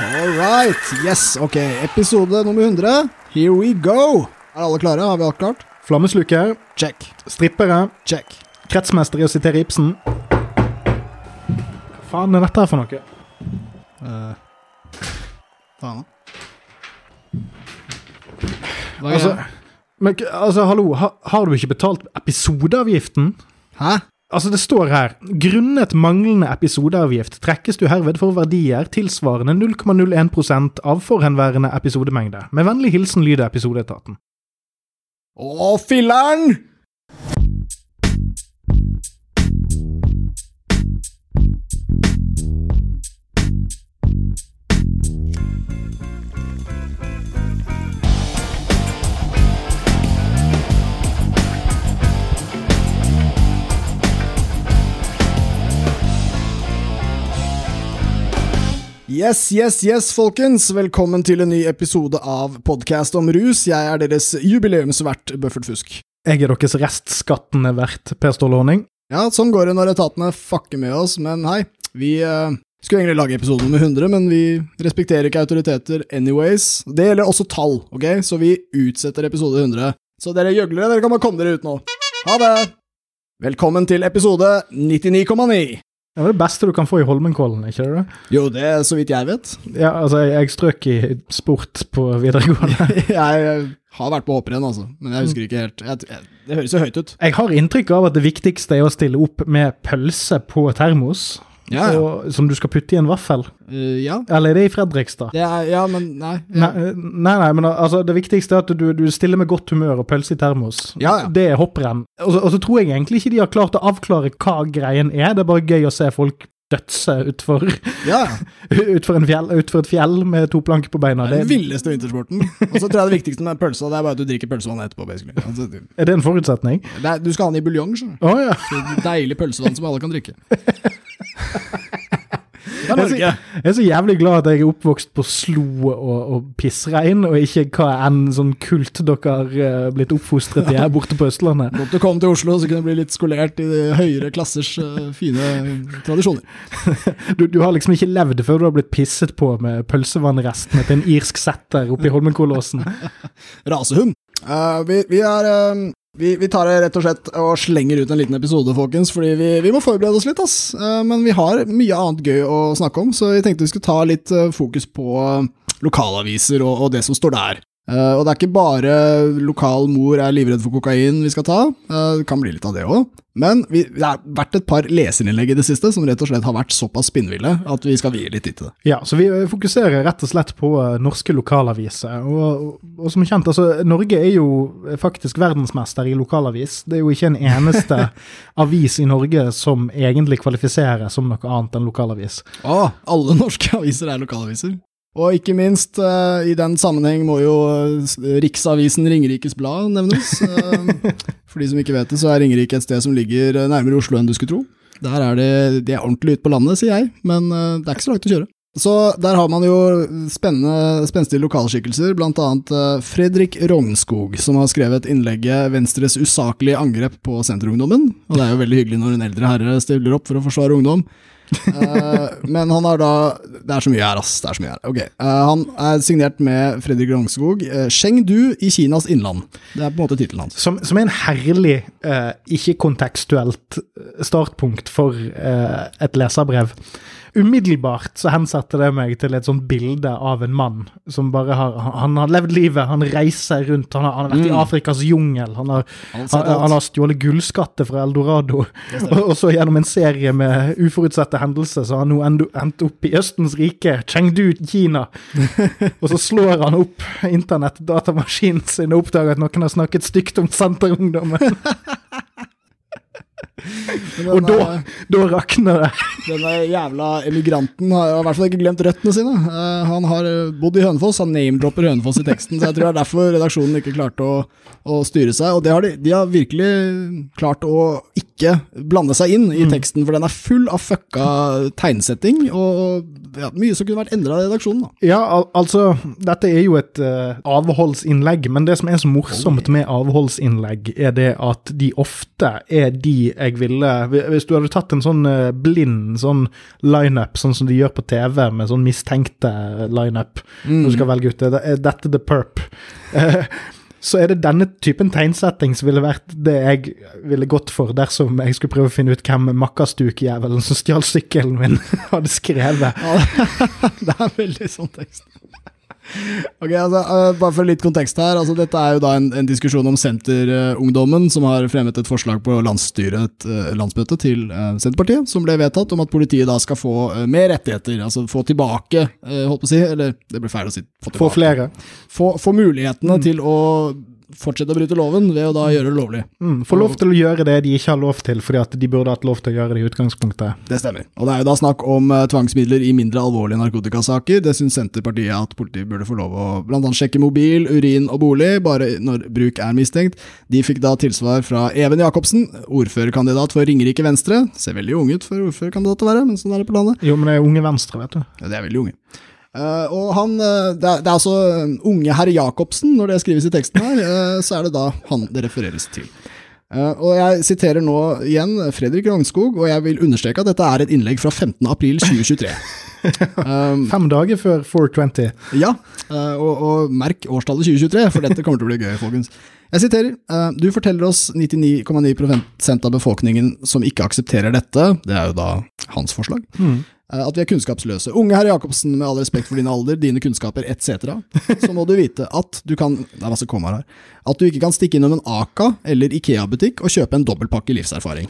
All right. Yes, ok. Episode nummer 100. Here we go. Er alle klare? Har vi alt klart? Flammesluker, Check. strippere, Check. kretsmester i å sitere Ibsen. Hva faen er dette her for noe? Uh, faen. Hva er Altså, men, altså hallo, ha, har du ikke betalt episodeavgiften? Hæ? Altså, det står her Grunnet manglende episodeavgift trekkes du herved for verdier tilsvarende 0,01% av forhenværende episodemengde. Med vennlig hilsen lyder episodeetaten. Å, filler'n! Yes, yes, yes, folkens. Velkommen til en ny episode av Podcast om rus. Jeg er deres jubileumsvert Bøffert Fusk. Jeg er deres restskattende vert, Per Ståle Honning. Ja, sånn går det når etatene fucker med oss, men hei, vi eh, skulle egentlig lage episode nummer 100, men vi respekterer ikke autoriteter anyways. Det gjelder også tall, ok? Så vi utsetter episode 100. Så dere gjøglere, dere kan bare komme dere ut nå. Ha det! Velkommen til episode 99,9. Det var det beste du kan få i Holmenkollen, ikke det? Jo, det er så vidt jeg vet. Ja, altså, jeg, jeg strøk i sport på videregående. jeg har vært på hopprenn, altså, men jeg husker ikke helt. Jeg, jeg, det høres jo høyt ut. Jeg har inntrykk av at det viktigste er å stille opp med pølse på termos, Ja, ja. og, som du skal putte i en vaffel. Uh, ja. Eller er det i Fredrikstad? Det er, ja, men nei. Nei, nei, nei, men altså, det viktigste er at du, du stiller med godt humør og pølse i termos. Ja, ja. Det er hopprenn. Og og så tror jeg egentlig ikke de har klart å avklare hva greien er. Det er bare gøy å se folk dødse utfor, Ja, utfor, en fjell, ut et fjell med to planker på beina. det er den villeste vintersporten. Og så tror jeg det viktigste med pølsa, det er bare at du drikker pølsevann etterpå, basically. Altså, er det en forutsetning? er, du skal ha den i buljong, skjønner du. Å ja. Så Deilig pølsevann som alle kan drikke. Jeg er, så, jeg er så jævlig glad at jeg er oppvokst på slo og, og pissregn, og ikke hva enn sånn kult dere har eh, blitt oppfostret i her borte på Østlandet. Godt å komme til Oslo, så kunne du bli litt skolert i de høyere klassers uh, fine tradisjoner. Du, du har liksom ikke levd før du har blitt pisset på med pølsevannrestene til en irsk setter oppi Holmenkollåsen. Rasehund. Uh, vi, vi er eh, vi, vi tar det rett og slett og slenger ut en liten episode, folkens, fordi vi, vi må forberede oss litt. ass. Eh, men vi har mye annet gøy å snakke om, så vi tenkte vi skulle ta litt eh, fokus på eh, lokalaviser og, og det som står der. Eh, og det er ikke bare lokal mor er livredd for kokain vi skal ta, uh, det kan bli litt av det òg. Men vi, det har vært et par leserinnlegg i det siste som rett og slett har vært såpass spinnville at vi skal vie litt tid til det. Ja, så vi eh, fokuserer rett og slett på norske lokalaviser. Og, og, og som kjent, altså, Norge er jo faktisk verdensmester i lokalavis. Det er jo ikke en eneste avis i Norge som egentlig kvalifiserer som noe annet enn lokalavis. Å, alle norske aviser er lokalaviser. Og ikke minst, eh, i den sammenheng må jo eh, Riksavisen Ringerikes Blad nevnes. Eh, for de som ikke vet det, så er Ringerike et sted som ligger nærmere Oslo enn du skulle tro. Der er det, de er ordentlig ute på landet, sier jeg, men det er ikke så langt å kjøre. Så der har man jo spennende, spenstige lokalskikkelser, blant annet Fredrik Rognskog, som har skrevet innlegget 'Venstres usaklige angrep på Senterungdommen'. Og det er jo veldig hyggelig når en eldre herre stiller opp for å forsvare ungdom. Eh, men han har da Det er så mye her, ass. Det er så mye her. Okay. eh, han er signert med Fredrik Rognskog. Uh, Chengdu i Kinas innland. Det er på en måte tittelen hans. Som, som er en herlig, eh, ikke-kontekstuelt startpunkt for eh, et leserbrev. Umiddelbart så hensetter det meg til et sånt bilde av en mann som bare har Han, har levd livet, han reiser rundt, han har, han har vært i Mm. Afrikas jungel, han har, Han han, har stjålet gullskatter fra Eldorado. Og, og så gjennom en serie med uforutsette hendelser så har han nå endt opp i Østens rike, Chengdu, Kina. Og så slår han opp internett-datamaskinen sin og oppdager at noen har snakket stygt om senterungdommen. Og da, da rakner det. Denne jævla emigranten har i hvert fall ikke glemt røttene sine. Uh, han har eh, bodd i Hønefoss, han name-dropper Hønefoss i teksten, så jeg tror det er derfor redaksjonen ikke klarte å, å styre seg. Og det har de, de har virkelig klart å ikke ikke blande seg inn i teksten, for den er full av fucka tegnsetting, og ja, mye som kunne vært endra i redaksjonen. da. Ja, al altså, dette er jo et uh, avholdsinnlegg, men det som er så morsomt med avholdsinnlegg, er det at de ofte er de jeg ville Hvis du hadde tatt en sånn uh, blind sånn lineup, sånn som de gjør på TV, med sånn mistenkte lineup, mm. når du skal velge ut det, dette the perp. Så er det denne typen tegnsetting som ville vært det jeg ville gått for dersom jeg skulle prøve å finne ut hvem Makkastuk-jævelen som stjal sykkelen min, hadde skrevet. Ja, det er veldig sånn tekst. Ok, altså, uh, Bare for litt kontekst her. altså Dette er jo da en, en diskusjon om Senterungdommen, som har fremmet et forslag på landsstyret, uh, landsmøtet til uh, Senterpartiet, som ble vedtatt om at politiet da skal få mer rettigheter. Altså få tilbake, holdt på å si, eller det blir feil å si Få, få flere. Få, få mulighetene mm. til å fortsette å bryte loven ved å da gjøre det lovlig. Mm, Få lov til å gjøre det de ikke har lov til, fordi at de burde hatt lov til å gjøre det i utgangspunktet. Det stemmer. Og det er jo da snakk om uh, tvangsmidler i mindre alvorlige narkotikasaker. Det syns Senterpartiet at politiet burde få lov å bl.a. sjekke mobil, urin og bolig, bare når bruk er mistenkt. De fikk da tilsvar fra Even Jacobsen, ordførerkandidat for Ringerike Venstre. Ser veldig ung ut for ordførerkandidat å være, men sånn er det på landet. Jo, men det er Unge Venstre, vet du. Ja, det er veldig unge. Uh, og han, uh, det, er, det, er, altså unge herr Jacobsen, når det skrives i teksten her, uh, så er det da han det refereres til. og jeg siterer nå igjen Fredrik Rognskog, og jeg vil understreke at dette er et innlegg fra 15. april 2023. um, Fem dager før 420. Ja, og, og, merk årstallet 2023, for dette kommer til å bli gøy, folkens. Jeg siterer. Du forteller oss 99,9% av befolkningen som ikke aksepterer dette, det er jo da hans forslag. Mm. Eh, at vi er kunnskapsløse. Unge herr Jacobsen, med all respekt for din alder, dine kunnskaper etc., så må du vite at du kan Det er masse kommaer her. At du ikke kan stikke innom en Aka eller Ikea-butikk og kjøpe en dobbeltpakke livserfaring.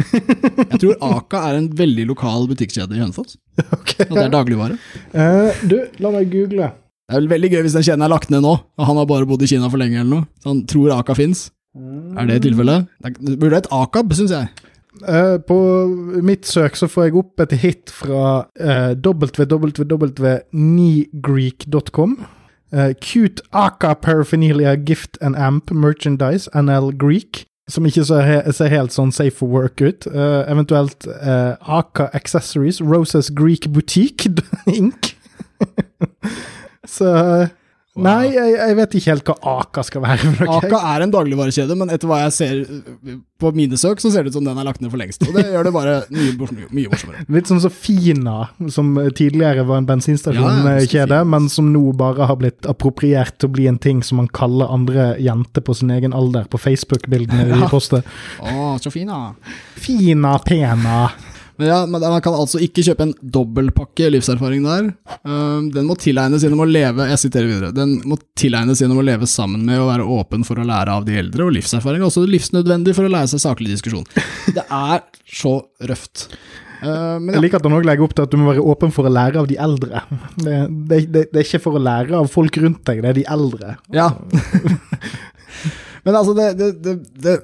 Jeg tror Aka er en veldig lokal butikkjede i Hønefoss. Okay. Og det er dagligvare. Uh, du, la meg google. Det er vel veldig gøy hvis den kjeden er lagt ned nå, og han har bare bodd i Kina for lenge eller noe. Så han tror Aka fins. Er det tilfellet? Det burde et Akab, syns jeg. Uh, på mitt søk så får jeg opp et hit fra uh, www.negreek.com. Uh, cute Aka paraphernalia gift and amp merchandise NL Greek. Som ikke ser, he ser helt sånn safe for work ut. Uh, eventuelt Aka Accessories, Roses Greek Boutique Inc. så Wow. Nei, jeg, jeg, vet ikke helt hva Aka skal være. Aka er en dagligvarekjede, men etter hva jeg ser på mine søk, så ser det ut som den er lagt ned for lengst. Og det gjør det bare mye, mye, morsommere. Litt sånn som Fina, som tidligere var en bensinstasjonkjede, ja, men som nå bare har blitt appropriert til å bli en ting som man kaller andre jenter på sin egen alder på Facebook-bildene ja. de poster. Å, så fina. Fina pena. Men ja, Man kan altså ikke kjøpe en dobbeltpakke livserfaring der. Um, den må tilegnes gjennom å leve Jeg siterer videre. Den må tilegnes gjennom å leve sammen med og være åpen for å lære av de eldre, og livserfaring er også livsnødvendig for å lære seg saklig diskusjon. Det er så røft. Uh, ja. Jeg liker at han òg legger opp til at du må være åpen for å lære av de eldre. Det, det, det, det er ikke for å lære av folk rundt deg, det er de eldre. Ja. Men altså, det, det, det,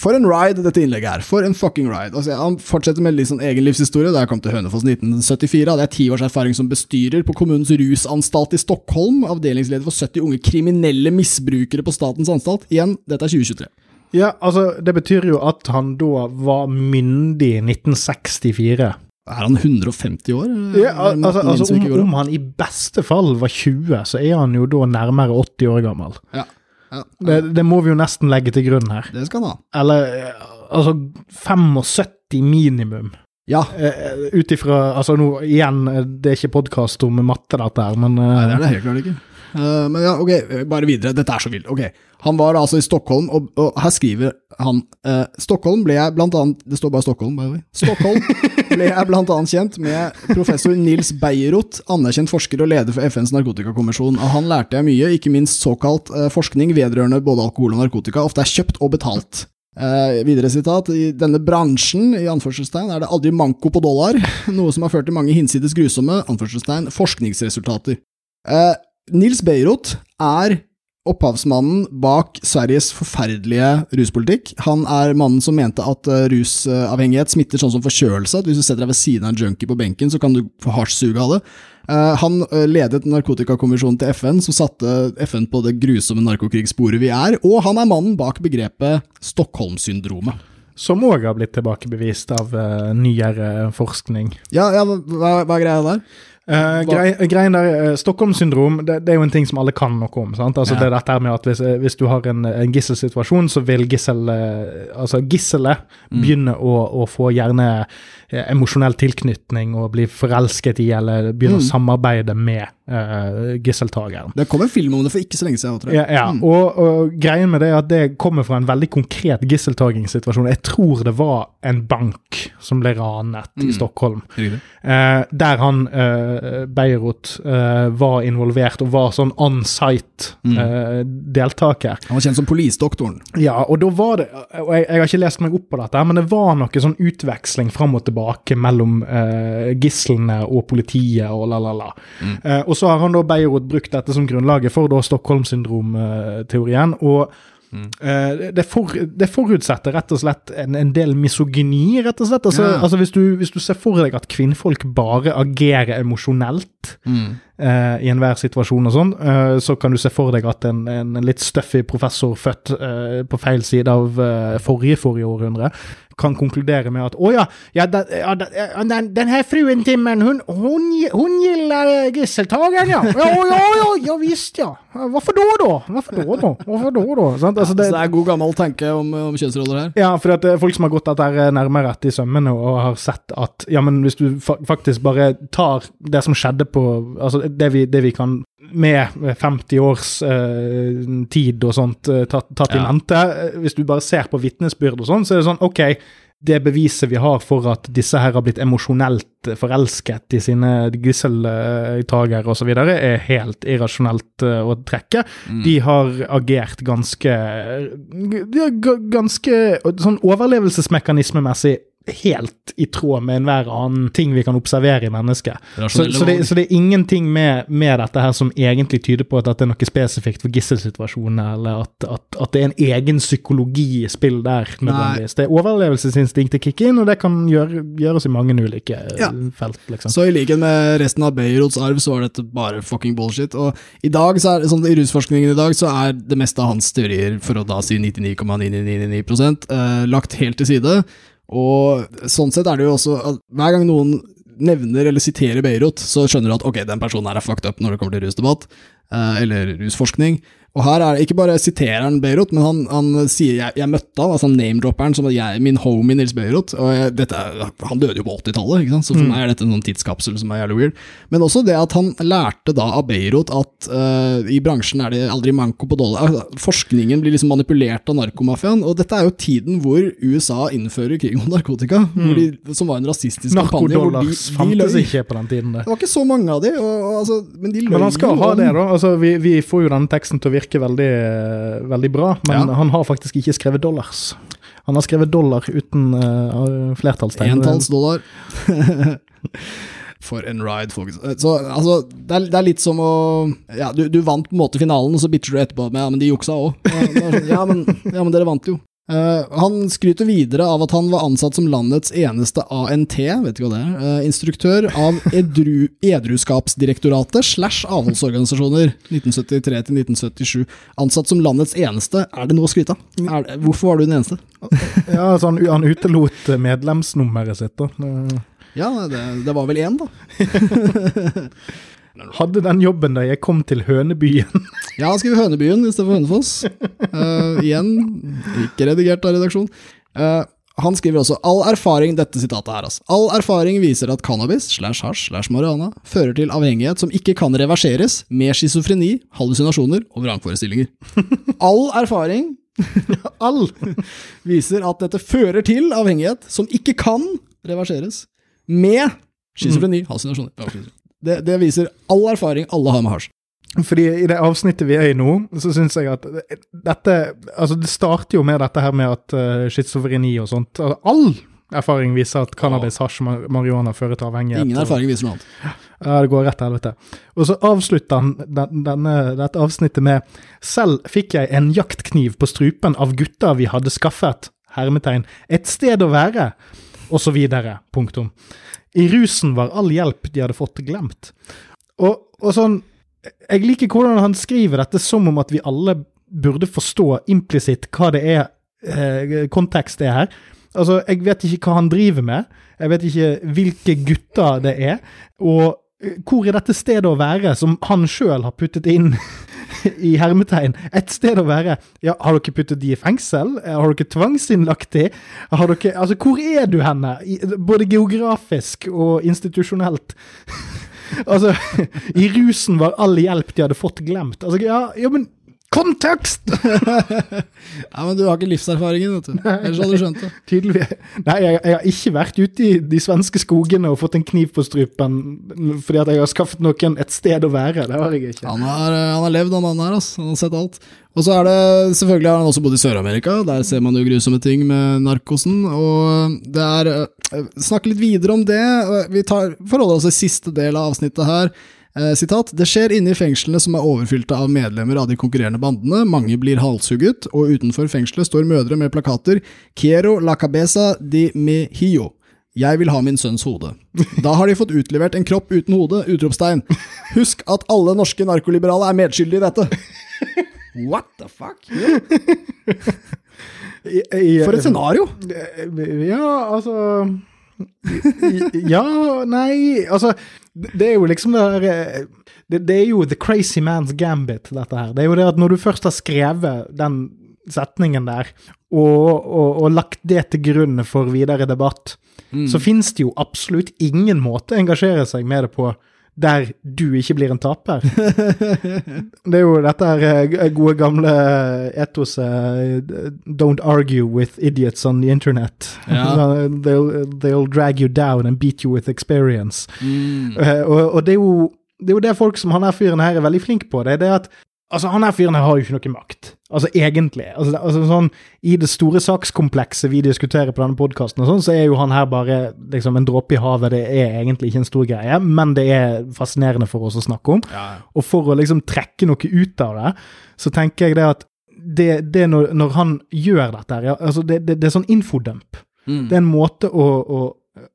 For en ride dette innlegget er. For en fucking ride. Altså, han fortsetter med litt sånn egen livshistorie. Da jeg kom til Hønefoss 1974, hadde jeg ti års erfaring som bestyrer på kommunens rusanstalt i Stockholm. Avdelingsleder for 70 unge kriminelle misbrukere på statens anstalt. Igjen, dette er 2023. Ja, altså, det betyr jo at han da var myndig i 1964. Er han 150 år? Ja, altså, altså om, om, han i beste fall var 20, så er han jo da nærmere 80 år gammel. Ja. Ja, det, det, må vi jo nesten legge til grunn her. Det skal han ha. Eller altså 75 minimum. Ja. Uh, Ut ifra Altså nå, igjen, det er ikke podkast om matte, dette her, men uh, Nei, det er det helt klart ikke. Uh, men ja, ok, bare videre. Dette er så vilt. Ok, Han var altså i Stockholm, og, og her skriver han uh, Stockholm ble jeg blant annet Det står bare Stockholm, by the way. Stockholm ble jeg blant annet kjent med professor Nils Beierot, anerkjent forsker og leder for FNs narkotikakommisjon. Av han lærte jeg mye, ikke minst såkalt uh, forskning vedrørende både alkohol og narkotika, ofte er kjøpt og betalt. Eh, videre sitat. I denne bransjen i anførselstegn, er det aldri manko på dollar, noe som har ført til mange hinsides grusomme anførselstegn, forskningsresultater. Uh, Nils Beirot er opphavsmannen bak Sveriges forferdelige ruspolitikk. Han er mannen som mente at eh, rusavhengighet smitter sånn som forkjølelse. At hvis du setter deg ved siden av en junkie på benken, så kan du få hasjsuge av det. Eh, han eh, ledet narkotikakommisjonen til FN, som satte FN på det grusomme narkokrigssporet vi er. Og han er mannen bak begrepet Stockholm-syndromet. som òg har blitt tilbakebevist av nyere forskning. Ja, ja hva, hva er greia der? Uh, grei, greien der, uh, Stockholm-syndrom det, det, er jo en ting som alle kan noe om. sant? Altså ja. det er dette med at Hvis, hvis du har en, en gisselsituasjon, så vil gissel, altså gisselet mm. begynne å, å, få gjerne emosjonell tilknytning og bli forelsket i, eller begynne mm. å samarbeide med uh, gisseltakeren. Det kom en film om det for ikke så lenge siden. Tror jeg. Ja, ja. Mm. Og, og, greien med det er at det kommer fra en veldig konkret gisseltakingssituasjon. Jeg tror det var en bank som ble ranet mm. i Stockholm. Uh, der han uh, Beirut var involvert og var sånn on site mm. deltaker. Han var kjent som polisdoktoren. Ja, og da var det og jeg, jeg, har ikke lest meg opp på dette, men det var noe sånn utveksling fram og tilbake mellom gislene og politiet og la-la-la. Mm. og så har han da Beirut brukt dette som grunnlaget for da Stockholm-syndrom-teorien. og Mm. Uh, det, for, det, forutsetter rett og slett en, en del misogyni, rett og slett. Altså, ja. altså hvis, du, hvis, du, ser for deg at kvinnfolk bare agerer emosjonelt mm. Uh, i enhver situasjon og sånn, uh, så kan du se for deg at en, en litt stuffy professor født på feil side av forrige forrige århundre kan konkludere med at å ja, ja, den, ja den, den, her fruen Timmen, hun, hun, hun gilder gisseltakeren, ja. Ja, ja, ja, ja visst, ja. Hvorfor da, da? Hvorfor da, da? Hvorfor da, da? Sant? Altså, det, så det er god gammel tanke om, om kjønnsroller her? Ja, for at eh, folk som har gått dette nærmere etter i sømmene og har sett at ja, men hvis du faktisk bare tar det som skjedde på Altså det vi, det vi kan med 50 års eh, tid og sånt eh, tatt, tatt ja. i mente. Hvis du bare ser på vitnesbyrd og sånn, så er det sånn OK, det beviset vi har for at disse her har blitt emosjonelt forelsket i sine gisseltagere osv., er helt irrasjonelt eh, å trekke. Mm. De har agert ganske Ganske sånn overlevelsesmekanismemessig helt i tråd med enhver annen ting vi kan observere i mennesket. Så, så, det, så, det, er ingenting med, med, dette her som egentlig tyder på at det er noe spesifikt for gisselsituasjonene, eller at, at, at, det er en egen psykologi i spill der, nødvendigvis. Det er overlevelsesinstinktet kicker inn, og det kan gjøre, gjøres i mange ulike ja. felt. liksom. Så i likhet med resten av Beirots arv, så var dette bare fucking bullshit. Og i dag, så er, sånn, i rusforskningen i dag, så er det meste av hans teorier, for å da si 99,999 uh, lagt helt til side. Og sånn sett er det jo også at hver gang noen nevner eller siterer Beirut, så skjønner du at ok, den personen her er fucked up når det kommer til rusdebatt, eh, eller rusforskning. Og her er det ikke bare siterer han Beirut, men han, han sier jeg, jeg, møtte han, altså name-dropperen som jeg, min homie Nils Beirut. og jeg, dette, Han døde jo på 80-tallet, så for mm. meg er dette en tidskapsel som er jævlig weird. Men også det at han lærte da av Beirut at uh, i bransjen er det aldri manko på dollar. Altså, forskningen blir liksom manipulert av narkomafiaen, og dette er jo tiden hvor USA innfører krig om narkotika, mm. de, som var en rasistisk kampanje. Narkodollars fantes ikke på den tiden. Det. det var ikke så mange av de, og, altså, men de løy Men han skal ha det, da. Altså, vi, vi får jo denne teksten til å virker veldig, veldig bra, men ja. han har faktisk ikke skrevet dollars. Han har skrevet dollar uten uh, flertallstegn. Entallsdollar. For en ride, folkens. Så, altså, det, er, det, er, litt som å Ja, du, du, vant på en måte finalen, og så bitcher du etterpå med ja, men de juksa òg. Ja, ja, ja, men dere vant jo. Uh, han skryter videre av at han var ansatt som landets eneste ANT, vet ikke hva det er, uh, instruktør av edru, Edruskapsdirektoratet slash avholdsorganisasjoner 1973 til 1977. Ansatt som landets eneste, er det noe å skryte av? Hvorfor var du den eneste? ja, altså han, han utelot medlemsnummeret sitt, da. Ja, det, det var vel én, da. Hadde den jobben da jeg kom til Hønebyen. ja, han skriver Hønebyen istedenfor Hønefoss. Uh, igjen, ikke redigert av redaksjon. Uh, han skriver også all erfaring dette sitatet her, altså. All erfaring viser at cannabis slash hasj slash marihuana fører til avhengighet som ikke kan reverseres, med schizofreni, hallusinasjoner og vrangforestillinger. All erfaring all viser at dette fører til avhengighet som ikke kan reverseres, med schizofreni, hallusinasjoner. Det, det viser all erfaring alle har med hasj. Fordi i det avsnittet vi er i nå, så syns jeg at dette Altså, det starter jo med dette her med at uh, schizofreni og sånt altså, All erfaring viser at cannabis, hasj, marihuana fører til avhengighet. Ingen erfaring viser noe annet. Ja, det går rett til helvete. Og så avslutter han den, denne, dette avsnittet med Selv fikk jeg en jaktkniv på strupen av gutta vi hadde skaffet, hermetegn, et sted å være, og så videre, punktum. I rusen var all hjelp de hadde fått, glemt. Og, og sånn Jeg liker hvordan han skriver dette som om at vi alle burde forstå implisitt hva det er eh, kontekst er her. Altså, jeg vet ikke hva han driver med. Jeg vet ikke hvilke gutter det er. Og hvor er dette stedet å være, som han sjøl har puttet inn i hermetegn? Et sted å være. Ja, har dere puttet de i fengsel? Har dere tvangsinnlagt de? Har dere Altså, hvor er du henne? Både geografisk og institusjonelt. altså, i rusen var all hjelp de hadde fått, glemt. Altså, ja, ja men Kontekst! ja, men du har ikke livserfaringen, vet du. Ellers hadde du skjønt det. Tydelig. Nei, jeg, jeg, har ikke vært ute i de svenske skogene og fått en kniv på strupen fordi at jeg har skaffet noen et sted å være. Det har jeg ikke. Han har, han har levd, han mannen her. Altså. Han har sett alt. Og så er det, selvfølgelig har han også bodd i Sør-Amerika. Der ser man jo grusomme ting med narkosen. Og det er eh, Snakke litt videre om det. Vi tar, forholder oss til siste del av avsnittet her. Eh, sitat, Det skjer inne i fengslene som er overfylte av medlemmer av de konkurrerende bandene, mange blir halshugget, og utenfor fengselet står mødre med plakater 'Quiero la cabeza de mi hio'. Jeg vil ha min sønns hode. Da har de fått utlevert en kropp uten hode! utropstegn. Husk at alle norske narkoliberale er medskyldige i dette! What the fuck? For et scenario! Ja, altså Ja, nei Altså, det er jo liksom det der eh, det, det, er jo the crazy man's gambit, dette her. Det er jo det at når du først har skrevet den setningen der, og, og, og lagt det til grunn for videre debatt, mm. så finnes det jo absolutt ingen måte å engasjere seg med det på der du ikke blir en taper. det er jo dette her eh, gode gamle etoset eh, Don't argue with idiots on the internet. Ja. they'll, they'll, drag you down and beat you with experience. Mm. Og, og det, er jo, det, er jo, det folk som han her fyren her er veldig flink på. Det er det at Altså, Han her fyren her har jo ikke noe makt. Altså, egentlig. Altså, altså, sånn, I det store sakskomplekset vi diskuterer på denne podkasten, sånn, så er jo han her bare liksom en dråpe i havet. Det er egentlig ikke en stor greie, men det er fascinerende for oss å snakke om. Ja. Og for å liksom trekke noe ut av det, så tenker jeg det at det, det når, når, han gjør dette her, ja, altså det, det, det, er sånn infodump. Mm. Det er en måte å, å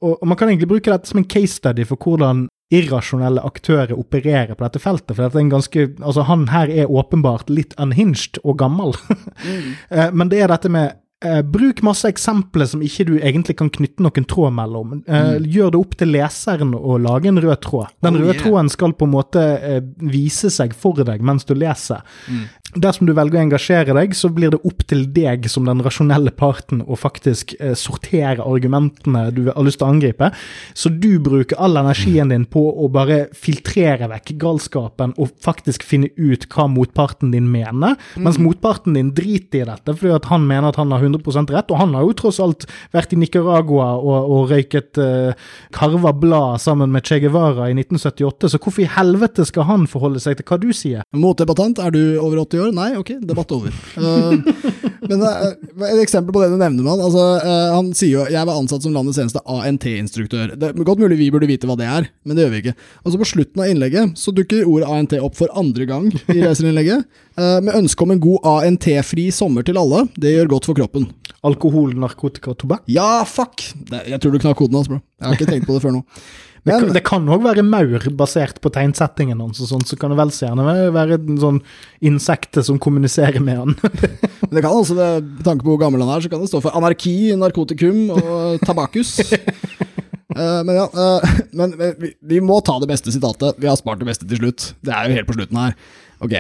og, Man kan egentlig bruke dette som en case study for hvordan irrasjonelle aktører opererer på dette feltet. For dette er en ganske, altså han her er åpenbart litt unhinged og gammel. mm. Eh, men det er dette med eh, bruk masse eksempler som ikke du egentlig kan knytte noen tråd mellom. Eh, mm. Gjør det opp til leseren å lage en rød tråd. Den oh, røde yeah. tråden skal på en måte eh, vise seg for deg mens du leser. Mm. Dersom du velger å engasjere deg, så blir det opp til deg som den rasjonelle parten å faktisk eh, sortere argumentene du har lyst til å angripe. Så du bruker all energien din på å bare filtrere vekk galskapen og faktisk finne ut hva motparten din mener, mm. mens motparten din driter i dette fordi at han mener at han har 100% rett. Og han har jo tross alt vært i Nicaragua og, og røyket eh, karva blad sammen med Che Guevara i 1978, så hvorfor i helvete skal han forholde seg til hva du sier? Motdebattant, er du over 80 år? År? Nei, ok, debatt over. Uh, men uh, et eksempel på det du nevner, mann. Altså, uh, han sier jo jeg var ansatt som landets eneste ANT-instruktør. Det er Godt mulig vi burde vite hva det er, men det gjør vi ikke. Og så På slutten av innlegget så dukker ordet ANT opp for andre gang i reiserinnlegget. med ønske om en god ANT-fri sommer til alle. Det gjør godt for kroppen. Alkohol, narkotika tobakk? Ja, fuck! Det, jeg tror du knakk koden hans, bro. Jeg har ikke tenkt på det før nå. Men, det, kan òg være maur basert på tegnsettingen hans, og sånt, så kan det vel så gjerne være en sånn insekte som kommuniserer med han. Men det kan også, med tanke på hvor gammel han er, så kan det stå for anarki, narkotikum og tabakus. uh, men ja, uh, men vi, vi, må ta det beste sitatet. Vi har spart det beste til slutt. Det er jo helt på slutten her. Ok,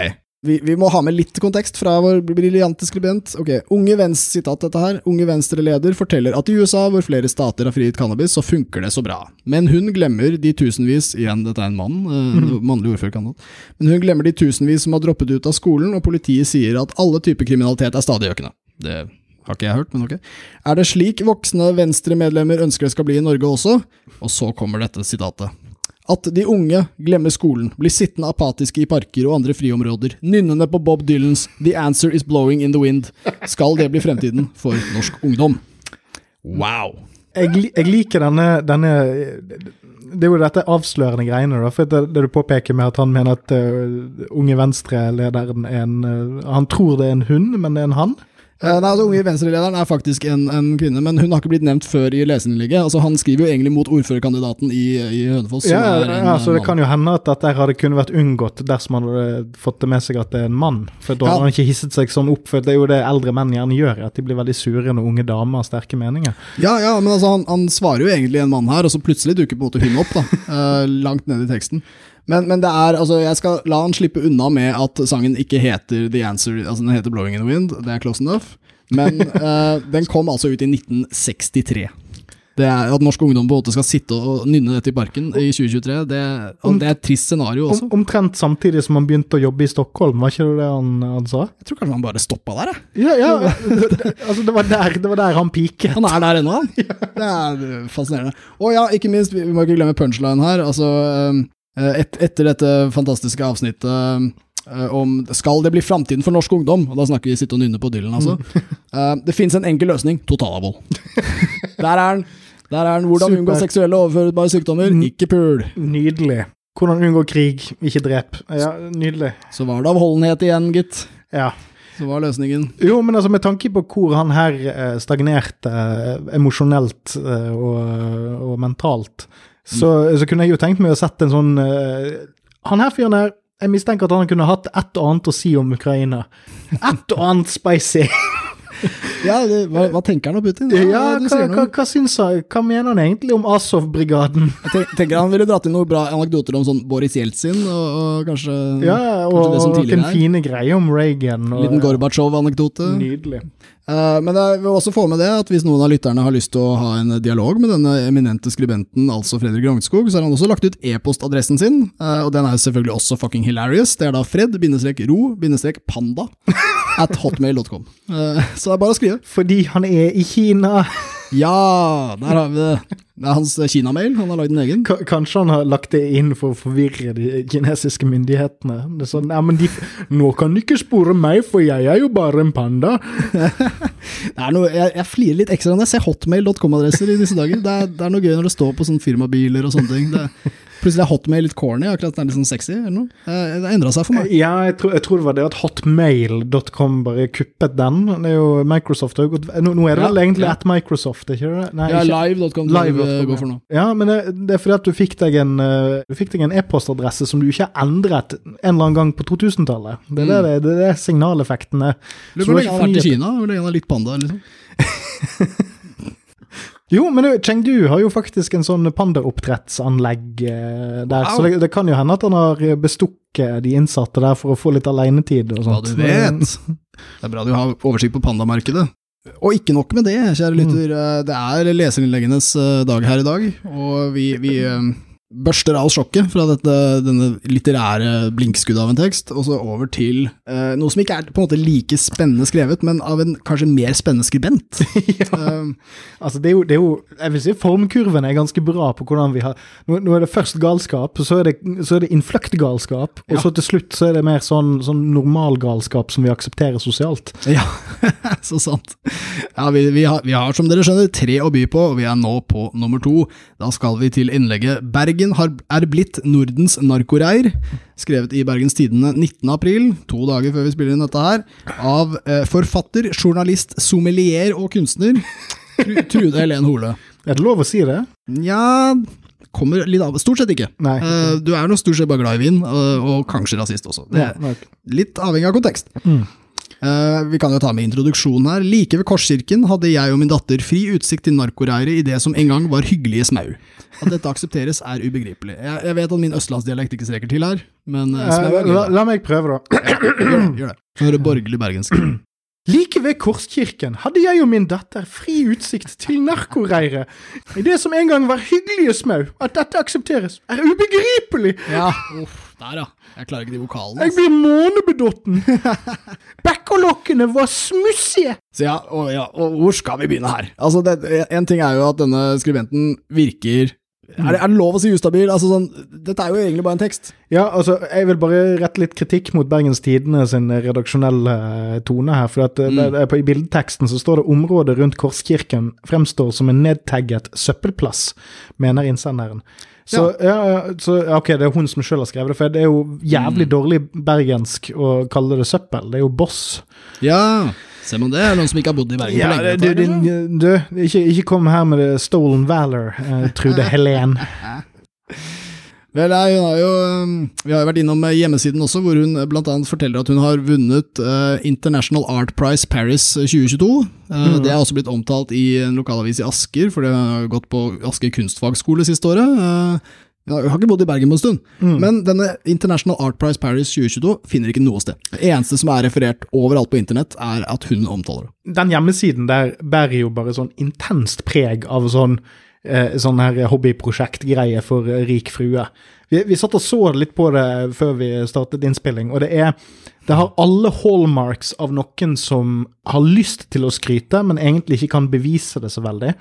vi, vi, må ha med litt kontekst fra vår briljante skribent. Ok, Unge Venstre, sitat dette her. Unge Venstre-leder forteller at i USA, hvor flere stater har frigitt cannabis, så funker det så bra. Men hun glemmer de tusenvis Igjen, dette er en mann. Eh, ordfører Mannlig ordførerkandidat. Men hun glemmer de tusenvis som har droppet ut av skolen, og politiet sier at alle typer kriminalitet er stadig økende. Det har ikke jeg hørt, men ok. Er det slik voksne Venstre-medlemmer ønsker det skal bli i Norge også? Og så kommer dette sitatet. At de unge glemmer skolen, blir sittende apatiske i parker og andre friområder, nynnende på Bob Dylans The Answer Is Blowing In The Wind. Skal det bli fremtiden for norsk ungdom? Wow! Jeg, jeg liker denne, denne, Det er jo dette avslørende greiene. Da, for det, det, du påpeker med at han mener at uh, unge Venstre-lederen er en uh, Han tror det er en hund, men det er en han. Eh, nei, altså Unge Venstre-lederen er faktisk en, en, kvinne, men hun har ikke blitt nevnt før i leserinnlegget. Altså, han skriver jo egentlig mot ordførerkandidaten i, i Hønefoss. Ja, ja, så det kan jo hende at dette hadde kunne vært unngått dersom han hadde fått det med seg at det er en mann. For da ja. hadde han ikke hisset seg sånn opp, for det er jo det eldre menn gjerne gjør, at de blir veldig sure når unge damer har sterke meninger. Ja, ja, men altså, han, han svarer jo egentlig en mann her, og så plutselig dukker på en måte hun opp, da. Uh, langt nede i teksten. Men, men, det er, altså, jeg skal la han slippe unna med at sangen ikke heter The Answer, altså den heter Blowing in the Wind, det er close enough. Men uh, den kom altså ut i 1963. Det er At norsk ungdom på en måte skal sitte og nynne dette i parken i 2023, det, om, det er et trist scenario også. Om, omtrent samtidig som han begynte å jobbe i Stockholm, var ikke det det han, han sa? Jeg tror kanskje han bare stoppa der, jeg. Ja, ja, altså det var, der, det var der han piket. Han er der ennå, han. Det er fascinerende. Og ja, ikke minst, vi må ikke glemme punchline her. altså... Um, Eh, et, etter dette fantastiske avsnittet uh, om skal det bli framtiden for norsk ungdom, og da snakker vi sitte og nynne på Dylan, altså. Uh, det fins en enkel løsning totalavhold. Der er den. Der er den. Hvordan Super. unngå seksuelle overførbare sykdommer. Ikke pul. Nydelig. Hvordan unngå krig, ikke drep. Ja, nydelig. Så var det avholdenhet igjen, gitt. Ja. Så var løsningen. Jo, men altså med tanke på hvor han her stagnerte emosjonelt og, og mentalt, så, så, kunne jeg jo tenkt meg å sette en sånn uh, Han her fyren her, jeg mistenker at han kunne hatt et og annet å si om Ukraina. Et og annet spicy. ja, det, hva, hva, tenker han om Putin? Ja, ja hva, hva, hva, syns han? Hva mener han egentlig om Azov-brigaden? jeg tenker Han ville dratt inn noen bra anekdoter om sånn Boris Jeltsin, og, og kanskje, ja, og, kanskje det som. Og en fine greie om Reagan. Og, Liten Gorbatsjov-anekdote. Nydelig. Uh, men jeg vil også få med det at hvis noen av lytterne har lyst til å ha en dialog med denne eminente skribenten, altså Fredrik Rognskog, så har han også lagt ut e-postadressen sin, uh, og den er selvfølgelig også fucking hilarious. Det er da fred-ro-panda at hotmail.com. Uh, så det er bare å skrive. Fordi han er i Kina. Ja, der har vi det. Det er hans Kina-mail. Han har lagd en egen. K kanskje han har lagt det inn for å forvirre de kinesiske myndighetene. Det er sånn, ja, men de, Nå kan du ikke spore meg, for jeg er jo bare en panda. det noe, jeg, jeg flirer litt ekstra når jeg ser hotmail.com-adresser i disse dager. Det er, det er, noe gøy når det står på sånne firmabiler og sånne ting. Det, Plutselig er hotmail litt corny, akkurat den er litt sånn sexy, eller noe. Det endra seg for meg. Ja, jeg tror, jeg tror, det var det at hotmail.com bare kuppet den. Det er jo Microsoft har gått Nå, nå er det vel egentlig ja. at Microsoft, ikke det? Nei, ja, live.com live går for nå. Ja, men det, det, er fordi at du fikk deg en eh, Du fikk deg en e-postadresse som du ikke har endret en eller annen gang på 2000-tallet. Det er mm. det, det, er signaleffektene. er. Lurer på hvor lenge han har vært i Kina, hvor lenge han har litt panda, liksom. Jo, men Chengdu har jo faktisk en sånn pandaoppdrettsanlegg eh, der, wow. så det, det, kan jo hende at han har bestukket de innsatte der for å få litt alenetid og sånt. Ja, du vet. Det er bra du har oversikt på pandamarkedet. Og ikke nok med det, kjære lytter. Mm. Det er leserinnleggenes eh, dag her i dag, og vi, vi eh, børster av sjokket fra dette, denne litterære blinkskuddet av en tekst, og så over til uh, noe som ikke er på en måte like spennende skrevet, men av en kanskje mer spennende skribent. ja. uh, altså det er, jo, det er, jo, Jeg vil si formkurven er ganske bra på hvordan vi har Nå, nå er det først galskap, så er det, så er det innfløktgalskap, og ja. så til slutt så er det mer sånn, sånn normalgalskap som vi aksepterer sosialt. Ja, så sant. Ja, vi, vi, har, vi har, som dere skjønner, tre å by på, og vi er nå på nummer to. Da skal vi til innlegget Bergen har, er blitt Nordens narkoreir, skrevet i Bergens Tidende 19.4, to dager før vi spiller inn dette her, av eh, forfatter, journalist, sommelier og kunstner Trude Helen Hole. Er det lov å si det? Nja kommer litt av Stort sett ikke. Nei, uh, du er nå stort sett bare glad i vin, uh, og kanskje rasist også. Det er litt avhengig av kontekst. Mm. Uh, vi kan jo ta med introduksjonen her. Like ved Korskirken hadde jeg og min datter fri utsikt til narkoreiret i det som en gang var hyggelige smau. At dette aksepteres, er ubegripelig. Jeg, vet at min østlandsdialekt ikke strekker til her, men uh, smau er la, la, meg prøve, da. Ja, gjør, gjør det. Høre borgerlig bergensk. Like ved Korskirken hadde jeg og min datter fri utsikt til narkoreiret. I det som en gang var hyggelige smau. At dette aksepteres, er ubegripelig! Ja, uff, der ja. Jeg klarer ikke de vokalene. Jeg blir månebedotten. Bekkolokkene var smussige! Så ja og, ja, og hvor skal vi begynne her? Altså, det, En ting er jo at denne skribenten virker er det, er det, lov å si ustabil? Altså sånn, dette er jo egentlig bare en tekst. Ja, altså, jeg vil bare rette litt kritikk mot Bergens Tidende sin redaksjonelle eh, tone her. for at mm. det, det, på, I bildeteksten så står det 'området rundt Korskirken fremstår som en nedtagget søppelplass', mener innsenderen. Så, ja. ja. så ok, det er hun som sjøl har skrevet det, for det er jo jævlig mm. dårlig bergensk å kalle det søppel. Det er jo boss. Ja, Ser man det? Er noen som ikke har bodd i Bergen Ja, på lenge? du, du, du, ikke, ikke kom her med det stolen valor, eh, Trude Helen. Vel, hun har jo, um, Vi har jo vært innom eh, hjemmesiden også, hvor hun bl.a. blant annet forteller at hun har vunnet eh, International Art Prize Paris 2022. Eh, Mhm. Det er også blitt omtalt i en lokalavis i Asker, for det har gått på Asker kunstfagskole siste året. Eh, hun har- ikke bodd i Bergen på en stund. Mm. Men denne International Art Prize Paris 2022 finner ikke noe sted. Det eneste som er referert overalt på internett, er at hun omtaler det. Den hjemmesiden der bærer jo bare sånn intenst preg av sånn eh, sånn her hobbyprosjektgreie for eh, rik frue. Vi, vi satt og så litt på det før vi startet innspilling, og det er det har alle hallmarks av noen som har lyst til å skryte, men egentlig ikke kan bevise det så veldig.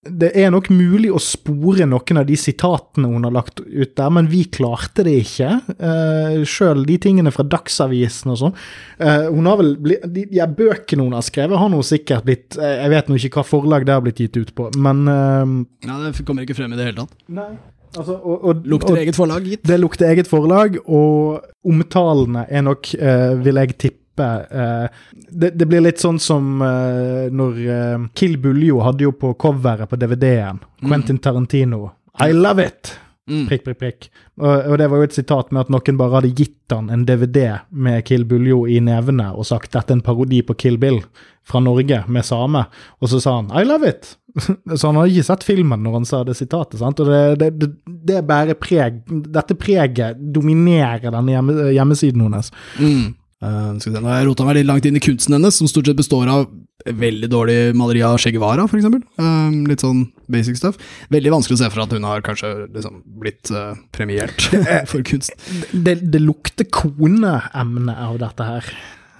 Det er nok mulig å spore noen av de sitatene hun har lagt ut der, men vi klarte det ikke. Uh, Sjøl de tingene fra Dagsavisen og sånn. Uh, hun har vel blitt, De, ja, bøkene hun har skrevet, har nå sikkert blitt eh, Jeg vet nå ikke hva forlag det har blitt gitt ut på, men uh, Nei, Det kommer ikke frem i det hele tatt. Nei. Altså, og, og, Lukter og, eget forlag, gitt. det lukter eget forlag, og omtalene er nok, eh, vil jeg tippe Uh, det, det blir litt sånn som uh, når uh, Kill Buljo hadde jo på coveret på DVD-en Quentin Tarantino. I love it! Mm. Prikk, prikk, prikk. Og, og det var jo et sitat med at noen bare hadde gitt han en DVD med Kill Buljo i nevene og sagt dette er en parodi på Kill Bill fra Norge med same, og så sa han I love it! Så han hadde ikke sett filmen når han sa det sitatet, sant? og det, det, det, det bærer preg Dette preget dominerer denne hjemme, hjemmesiden hennes. Mm. Se, nå har jeg rota meg litt langt inn i kunsten hennes, som stort sett består av veldig dårlig maleri av Che Guevara, for eksempel. Eh, litt sånn basic stuff. Veldig vanskelig å se for at hun har kanskje liksom blitt uh, premiert for kunst. Det, det lukter koneemne av dette her.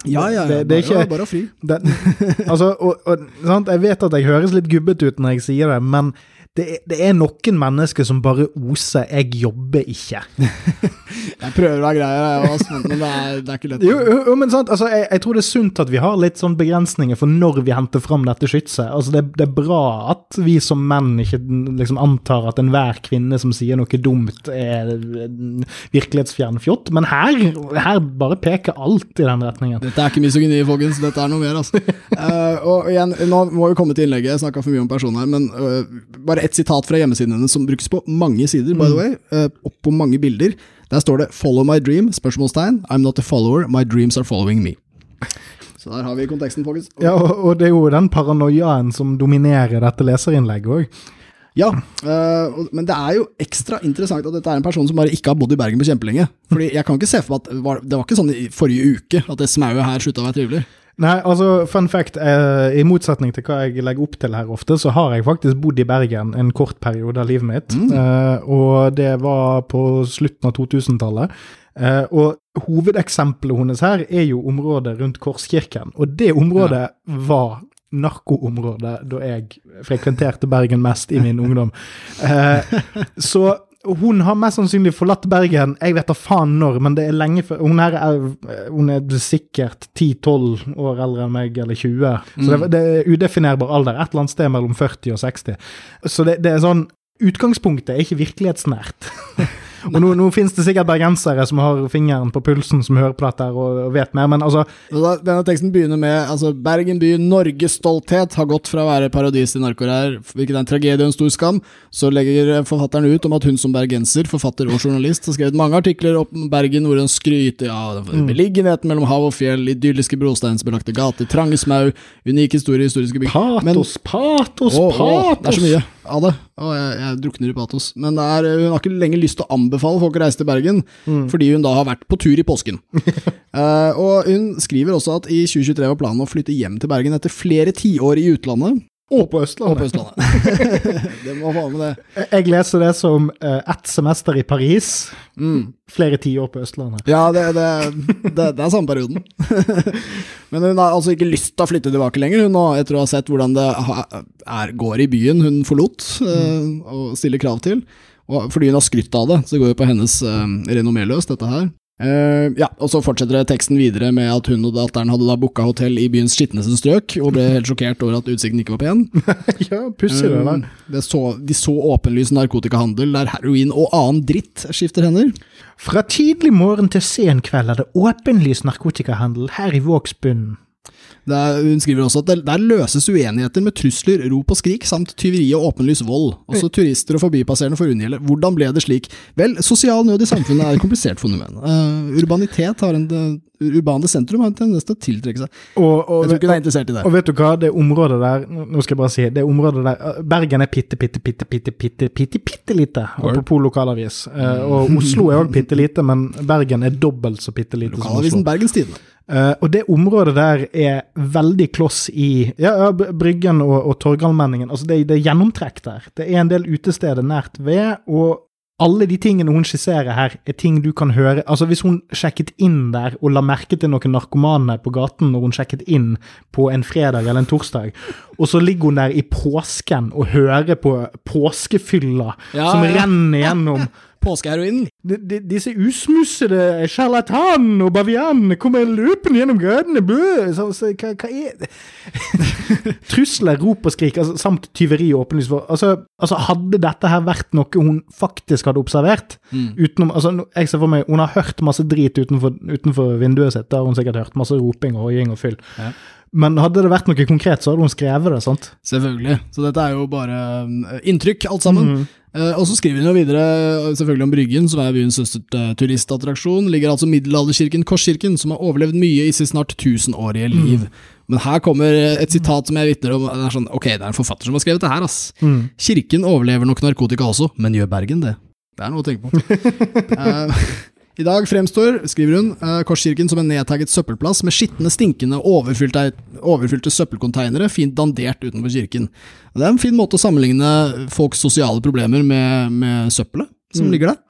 Ja, ja, ja. Det- det bare, ikke- bare fri. Den, altså, og, og? Jeg vet at jeg høres litt gubbete ut når jeg sier det, men det, det er noen mennesker som bare oser 'jeg jobber ikke'. Jeg prøver å være grei, men det er, det er ikke lett. Jo, jo, men sant, altså, jeg, jeg tror det er sunt at vi har litt sånn begrensninger for når vi henter fram dette skytset. Altså, det, det er bra at vi som menn ikke liksom antar at enhver kvinne som sier noe dumt, er virkelighetsfjern fjott, men her, her bare peker alt i den retningen. Dette er ikke misogyni, folkens. Dette er noe mer, altså. Uh, og igjen, nå må vi komme til innlegget. Jeg snakka for mye om personen her, men uh, bare ett sitat fra hjemmesiden hennes som brukes på mange sider, by the way, uh, opp på mange bilder. Der står det 'Follow my dream?' spørsmålstegn. I'm not a follower, my dreams are following me. Så der har vi konteksten, folkens. Ja, og, og det er jo den paranoiaen som dominerer dette leserinnlegget òg. Ja, øh, men det er jo ekstra interessant at dette er en person som bare ikke har bodd i Bergen på kjempelenge. Fordi jeg kan ikke se for meg at det var, det var ikke sånn i forrige uke at det smauet her slutta å være trivelig. Nei, altså, fun fact, eh, i motsetning til hva jeg legger opp til her ofte, så har jeg faktisk bodd i Bergen en kort periode av livet mitt. Eh, og det var på slutten av 2000-tallet. Eh, og hovedeksempelet hennes her er jo området rundt Korskirken. Og det området var narkoområdet da jeg frekventerte Bergen mest i min ungdom. Eh, så hun har mest sannsynlig forlatt Bergen, jeg vet da faen når, men det er lenge før Hun er, hun er sikkert 10-12 år eldre enn meg, eller 20. Så det, det er udefinerbar alder. Et eller annet sted mellom 40 og 60. Så det, det er sånn Utgangspunktet er ikke virkelighetsnært. Og nå, nå finnes det sikkert bergensere som har fingeren på pulsen, som hører på dette og, og vet mer, men altså denne teksten begynner med altså, Bergen by, Norges stolthet, har gått fra å være paradis til narkorær, hvilket er en tragedie og en stor skam. Så legger forfatteren ut om at hun som bergenser, forfatter og journalist, har skrevet mange artikler om Bergen hvor hun skryter av ja, beliggenheten mellom hav og fjell, idylliske brosteinsbelagte gater, trange smau, unik historie, historiske bygg. Men- Patos, patos, Å, å, patos! det er så mye av det. Og jeg, jeg drukner i patos. Men er, hun har ikke lenger lyst til å anbefale folk å reise til Bergen, fordi hun da har vært på tur i påsken. uh, og hun skriver også at i 2023 var planen å flytte hjem til Bergen etter flere tiår i utlandet. Og på Og Østlandet. på Østlandet. det må være med det. Jeg leser det som uh, ett semester i Paris, Mm. flere tiår på Østlandet. Ja, det, det, det, det er samme perioden. Men hun har altså ikke lyst til å flytte tilbake lenger, hun nå, etter å ha sett hvordan det er, går i byen hun forlot, uh, og stiller krav til. Og fordi hun har skrytt av det, så går jo på hennes uh, renommé løs, dette her. Eh, ja, og så fortsetter teksten videre med at hun og datteren hadde da booka hotell i byens skitneste strøk, og ble helt sjokkert over at utsikten ikke var pen. ja, pussig det der. Um, det så, de så åpenlys narkotikahandel der heroin og annen dritt skifter hender. Fra tidlig morgen til sen kveld er det åpenlys narkotikahandel her i Vågsbunnen. Der, hun skriver også at der løses uenigheter med trusler, rop og skrik, samt tyveri og åpenlys vold. Også turister og forbipasserende får unngjelde. Hvordan ble det slik? Vel, sosial nød i samfunnet er et komplisert fenomen. Uh, urbanitet har en urbane sentrum har en tendens til å tiltrekke seg. Og, og, jeg tror ikke du er interessert i det. Og vet du hva, det området der Nå skal jeg bare si, det området der Bergen er pitte, pitte, pitte, pitte, pitte, pitte, pitte lite, apropos lokalavis. Uh, og Oslo er òg bitte lite, men Bergen er dobbelt så bitte lite som Oslo. Lokalavisen Bergens Tidende. Uh, og det området der er veldig kloss i ja, Bryggen og, og Torgallmenningen. Altså det, det, er gjennomtrekk der. Det er en del utesteder nært ved, og alle de tingene hun skisserer her, er ting du kan høre Altså Hvis hun sjekket inn der og la merke til noen narkomane på gaten når hun sjekket inn på en fredag eller en torsdag, og så ligger hun der i påsken og hører på påskefylla ja, som ja. renner gjennom påskeheroinen. Disse usmussede sjarlatanene og bavianene kommer løpende gjennom gatene. Så, så, hva, hva, er det? Trusler, rop og skrik, altså, samt tyveri og åpenlys. Altså, altså, hadde dette her vært noe hun faktisk hadde observert mm. utenom, altså, jeg ser for meg, Hun har hørt masse drit utenfor, utenfor vinduet sitt. Da har hun sikkert hørt masse roping og hoiing og fyll. Ja. Men hadde det vært noe konkret, så hadde hun skrevet det, sant? Selvfølgelig. Så dette er jo bare eh, inntrykk, alt sammen. Mm. Uh, og så skriver hun jo videre selvfølgelig om Bryggen, som er byens største uh, turistattraksjon. Ligger altså middelalderkirken Korskirken, som har overlevd mye i sitt snart tusenårige mm. liv. Mm. Men her kommer et sitat som jeg vitner om. Det er sånn, ok, det er en forfatter som har skrevet det her, ass. Mm. Kirken overlever nok narkotika også, men gjør Bergen det? Det er noe å tenke på. I dag fremstår, skriver hun, eh, Korskirken som en nedtagget søppelplass med skitne, stinkende, overfylte, overfylte søppelkonteinere fint dandert utenfor kirken. Det er en fin måte å sammenligne folks sosiale problemer med, med søppelet som mm. ligger der.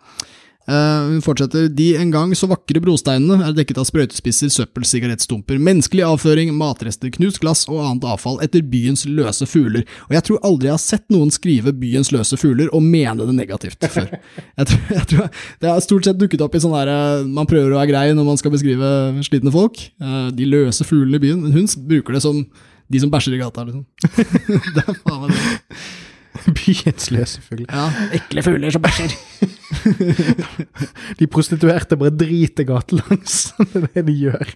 Uh, hun fortsetter. De en gang så vakre brosteinene er dekket av sprøytespisser, søppel, sigarettstumper, menneskelig avføring, matrester, knust glass og annet avfall etter byens løse fugler. Og jeg tror aldri jeg har sett noen skrive 'byens løse fugler' og mene det negativt før. Jeg tror, jeg tror, det har stort sett dukket opp i sånn herre eh, Man prøver å være grei når man skal beskrive slitne folk. Uh, de løse fuglene i byen. Men hun bruker det som de som bæsjer i gata, liksom. det er faen meg det. Byens løse fugler. Ja, ekle fugler som bæsjer. de prostituerte bare driter gatelangs. det er det de gjør.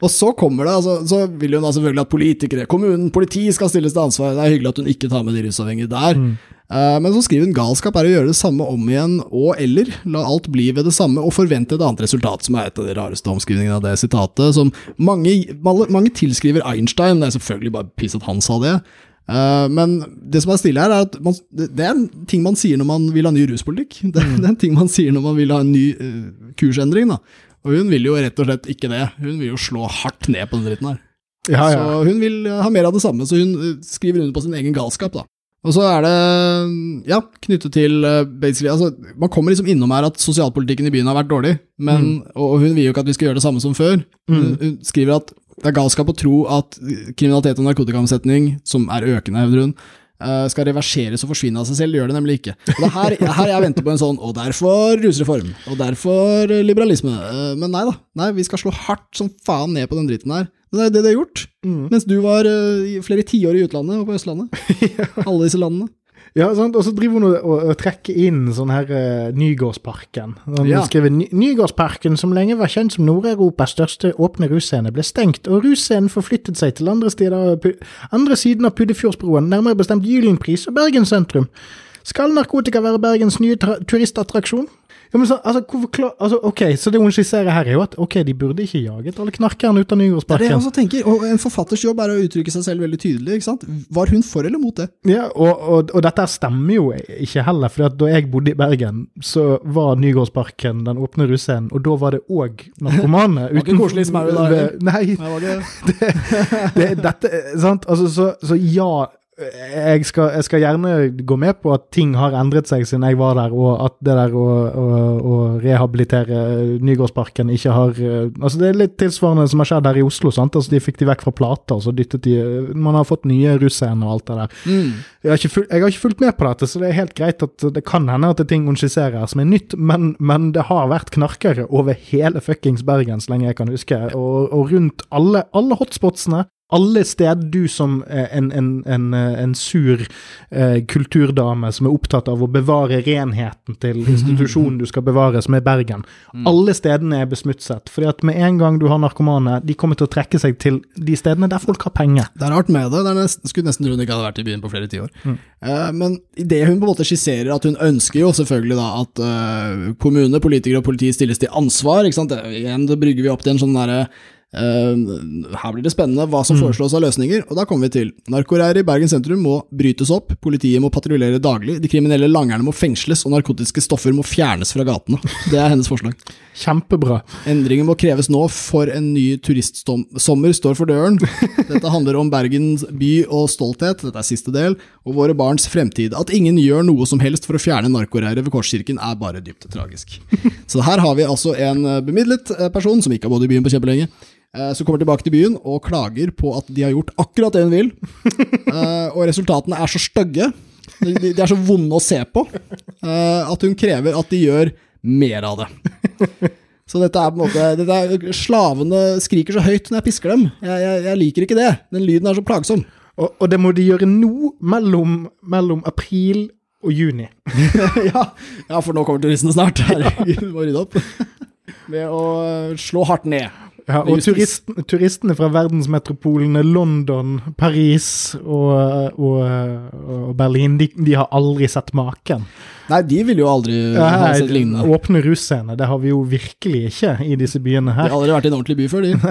og så kommer det, altså, så vil hun da selvfølgelig at politikere, kommunen, politi skal stilles til ansvar. Det er hyggelig at hun ikke tar med de rusavhengige der. Mm. Uh, men så skriver hun galskap er å gjøre det samme om igjen og eller la alt bli ved det samme og forvente et annet resultat, som er et av de rareste omskrivningene av det sitatet, som mange, mange tilskriver Einstein. Det er selvfølgelig bare piss at han sa det. Uh, men det som er stille her, er at man, det er en ting man sier når man vil ha ny ruspolitikk. Det, mm. det er en ting man sier når man vil ha en ny uh, kursendring. Da. Og hun vil jo rett og slett ikke det. Hun vil jo slå hardt ned på den dritten her. Ja, ja. Så hun vil ha mer av det samme, så hun skriver under på sin egen galskap, da. Og så er det, ja, knyttet til basically, altså, Man kommer liksom innom her at sosialpolitikken i byen har vært dårlig, men, mm. og hun vil jo ikke at vi skal gjøre det samme som før. Mm. Hun, hun skriver at det er galskap å tro at kriminalitet og narkotikaomsetning, som er økende, hevder hun, eh, skal reverseres og forsvinne av seg selv. Det gjør det nemlig ikke. Og det er her, her jeg venter på en sånn, og derfor rusreform, og derfor liberalisme. Eh, men nei da, nei, vi skal slå hardt som faen ned på den dritten her. Det er det de har gjort. Mm. Mens du var uh, flere tiår i utlandet og på Østlandet. Alle disse landene. Ja, sant? Og så driver hun og, og, og trekker inn sånn her uh, Nygårdsparken. Hun ja. skriver Nygårdsparken, som lenge var kjent som Nord-Europas største åpne russcene, ble stengt, og russcenen forflyttet seg til andre, steder, andre siden av Puddefjordsbroen, nærmere bestemt Gylenpris og Bergen sentrum. Skal narkotika være Bergens nye turistattraksjon? Ja, men så, altså, klar, altså, ok, Så det hun skisserer her, er jo at ok, de burde ikke jaget alle knarkerne ut av Nygårdsparken. Det er det jeg også tenker, og En forfatters jobb er å uttrykke seg selv veldig tydelig. ikke sant? Var hun for eller mot det? Ja, Og, og, og dette stemmer jo ikke heller, for da jeg bodde i Bergen, så var Nygårdsparken den åpne russcenen, og da var det òg narkomane. var ikke koselig smau der? Nei. Det, det, det, dette, sant? Altså, så, så ja jeg skal, jeg skal, gjerne gå med på at ting har endret seg siden jeg var der, og at det der å, å, å rehabilitere Nygårdsparken ikke har Altså Det er litt tilsvarende som har skjedd her i Oslo. sant? Altså De fikk de vekk fra plater, så dyttet de Man har fått nye russcene og alt det der. Mm. Jeg, har fulgt, jeg, har ikke fulgt med på dette, så det er helt greit at det kan hende at det er ting hun skisserer som er nytt, men, men det har vært knarkere over hele fuckings Bergen så lenge jeg kan huske, og, og rundt alle, alle hotspotsene Alle steder du som eh, en, en, en, eh, en sur eh, kulturdame som er opptatt av å bevare renheten til institusjonen du skal bevare, som er Bergen, alle stedene er besmutset. fordi at med en gang du har narkomane, de kommer til å trekke seg til de stedene der folk har penger. Det er rart med det. det er nesten, skulle nesten tro hun ikke hadde vært i byen på flere tiår. Eh, men det hun på en måte skisserer, at hun ønsker jo selvfølgelig da at eh, kommune, politikere og politi stilles til ansvar. ikke sant? Det, igjen, det brygger vi opp til en sånn derre eh, her blir det spennende hva som foreslås av løsninger, og da kommer vi til narkoreirer i Bergen sentrum må brytes opp, politiet må patruljere daglig, de kriminelle langerne må fengsles, og narkotiske stoffer må fjernes fra gatene. Det er hennes forslag. Kjempebra. Endringer må kreves nå, for en ny turistsommer står for døren. Dette handler om Bergens by og stolthet, dette er siste del, og våre barns fremtid. At ingen gjør noe som helst for å fjerne narkoreiret ved Korskirken er bare dypt tragisk. Så her har vi altså en eh, bemidlet eh, person, som ikke har bodd i byen på kjempelenge, eh, som kommer tilbake til byen og klager på at de har gjort akkurat det hun vil. Eh, Og resultatene er så stygge, de, er så vonde å se på, eh, at hun krever at de gjør mer av det. Så dette er på en måte dette er, Slavene skriker så høyt når jeg pisker dem. Jeg, jeg, jeg liker ikke det. Den lyden er så plagsom. Og, og det må de gjøre nå, mellom, mellom april og juni. ja, ja, for nå kommer turistene snart. Herregud, må rydde opp. Ved å slå hardt ned. Ja, og turisten, turistene fra verdensmetropolene London, Paris og, og, og Berlin, de, de har aldri sett maken. Nei, de vil jo aldri ha sett lignende. Åpne russcene, det har vi jo virkelig ikke i disse byene De her. har aldri vært i en ordentlig by før, de.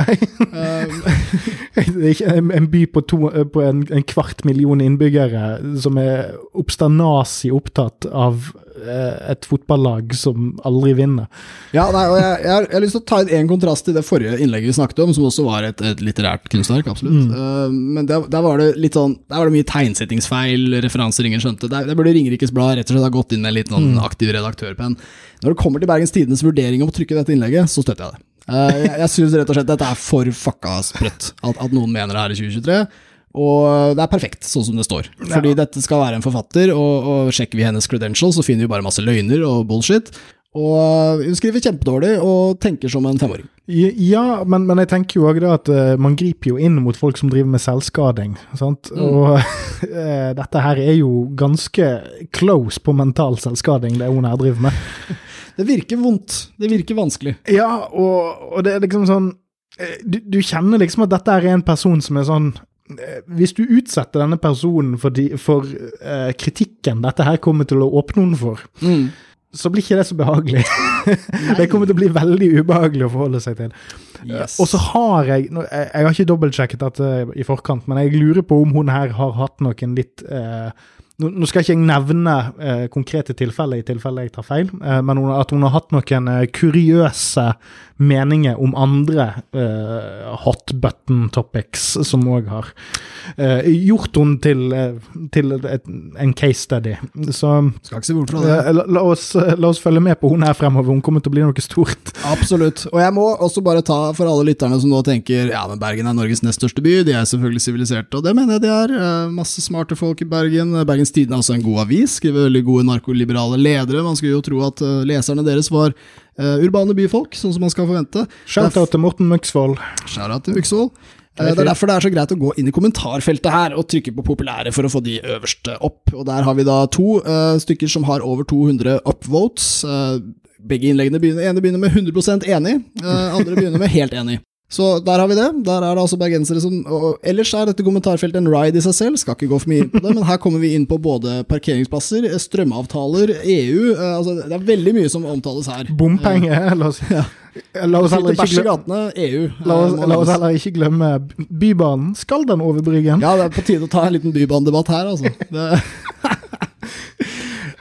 Um, er ikke en, by på, to, på en, en kvart million innbyggere som er obstanasi opptatt av et fotballag som aldri vinner. Ja, nei, og jeg, jeg, har, jeg har lyst til å ta inn en kontrast til det forrige innlegget vi snakket om, som også var et, et litterært kunstverk, absolutt. Uh, men der, der var det litt sånn Der var det mye tegnsettingsfeil, referanser ingen skjønte. Der, der burde Ringerikes Blad rett og slett ha gått inn med en litt sånn aktiv redaktørpenn. Når det kommer til Bergens Tidendes vurdering om å trykke dette innlegget, så støtter jeg det. Uh, jeg jeg syns rett og slett dette er for fucka sprøtt, at, at noen mener det her i 2023. Og det er perfekt, sånn som det står. Fordi dette skal være en forfatter, og, og sjekker vi hennes credentials, så finner vi bare masse løgner og bullshit. Og hun skriver kjempedårlig og tenker som en femåring. Ja, men, men jeg tenker jo også da at eh, man griper jo inn mot folk som driver med selvskading. Sant? Og eh, dette her er jo ganske close på mental selvskading, det hun her driver med. Det virker vondt. Det virker vanskelig. Ja, og, og det er liksom sånn eh, du, du kjenner liksom at dette er en person som er sånn eh, Hvis du utsetter denne personen for, de, for uh, kritikken dette her kommer til å åpne henne for, så blir ikke det så behagelig. det kommer til å bli veldig ubehagelig å forholde seg til. Yes. Og så har jeg Jeg, jeg har ikke dobbeltsjekket dette i forkant, men jeg lurer på om hun her har hatt noen litt eh, nå, nå skal ikke jeg nevne eh, konkrete tilfeller i tilfelle jeg tar feil, eh, men hun, at hun har hatt noen eh, kuriøse meninger om andre eh, hot button topics som òg har eh, gjort henne til, eh, til et, en case study. Så Skal ikke se bort fra det. la, la, oss, la oss følge med på hun her fremover. Hun kommer til å bli noe stort. Absolutt. Og jeg må også bare ta for alle lytterne som nå tenker ja, men Bergen er Norges nest største by, de er selvfølgelig siviliserte, og det mener jeg de er. Masse smarte folk i Bergen. Bergen. Bergens Tidende er også en god avis, skriver veldig gode narkoliberale ledere. Man skulle jo tro at eh, leserne deres var uh, urbane byfolk, sånn som man skal forvente. Shout-out til Morten Myksvold. Shout-out til Myksvold. Eh, Det er derfor det er så greit å gå inn i kommentarfeltet her og trykke på populære for å få de øverste opp. Og Der har vi da to uh, stykker som har over 200 upvotes. Uh, begge innleggene begynner, ene begynner med 100 enig, uh, andre begynner med helt enig. Så der har vi det. Der er det altså bergensere som og Ellers er dette kommentarfeltet en ride i seg selv, skal ikke gå for mye inn på det, men her kommer vi inn på både parkeringsplasser, eh, strømavtaler, EU eh, altså Det er veldig mye som omtales her. Bompenger. La oss, la oss heller ikke glemme gatene, EU. La oss, eh, la oss heller ikke glemme Bybanen. Skal den over Bryggen? Ja, det er på tide å ta en liten bybanedebatt her, altså. Det,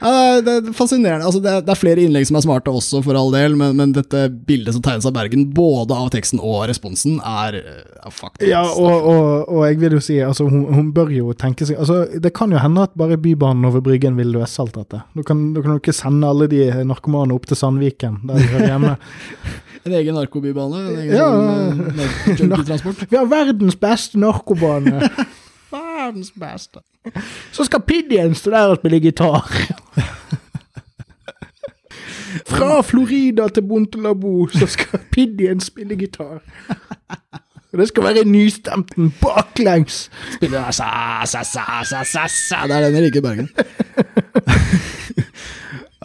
ja, det er fascinerende. Altså, det, er, det er flere innlegg som er smarte også, for all del, men, men dette bildet som tegnes av Bergen, både av teksten og responsen, er ja, faktisk Ja, og, og, og jeg vil jo si, altså, hun, hun bør jo tenke seg altså, Det kan jo hende at bare Bybanen over Bryggen vil løse alt dette. Du kan, du kan jo ikke sende alle de narkomane opp til Sandviken, der de hører hjemme. En egen narkobybane, en egen Ja, sånn, eh, junkietransport. Vi har verdens beste narkobane. Verdens beste. Så skal Piddien stå der og spille gitar. Fra Florida til Bontelabo så skal Piddien spille gitar. Det skal være nystemten baklengs! Spiller sa, sa, sa, sa, sa, sa. Det er den jeg liker i Bergen.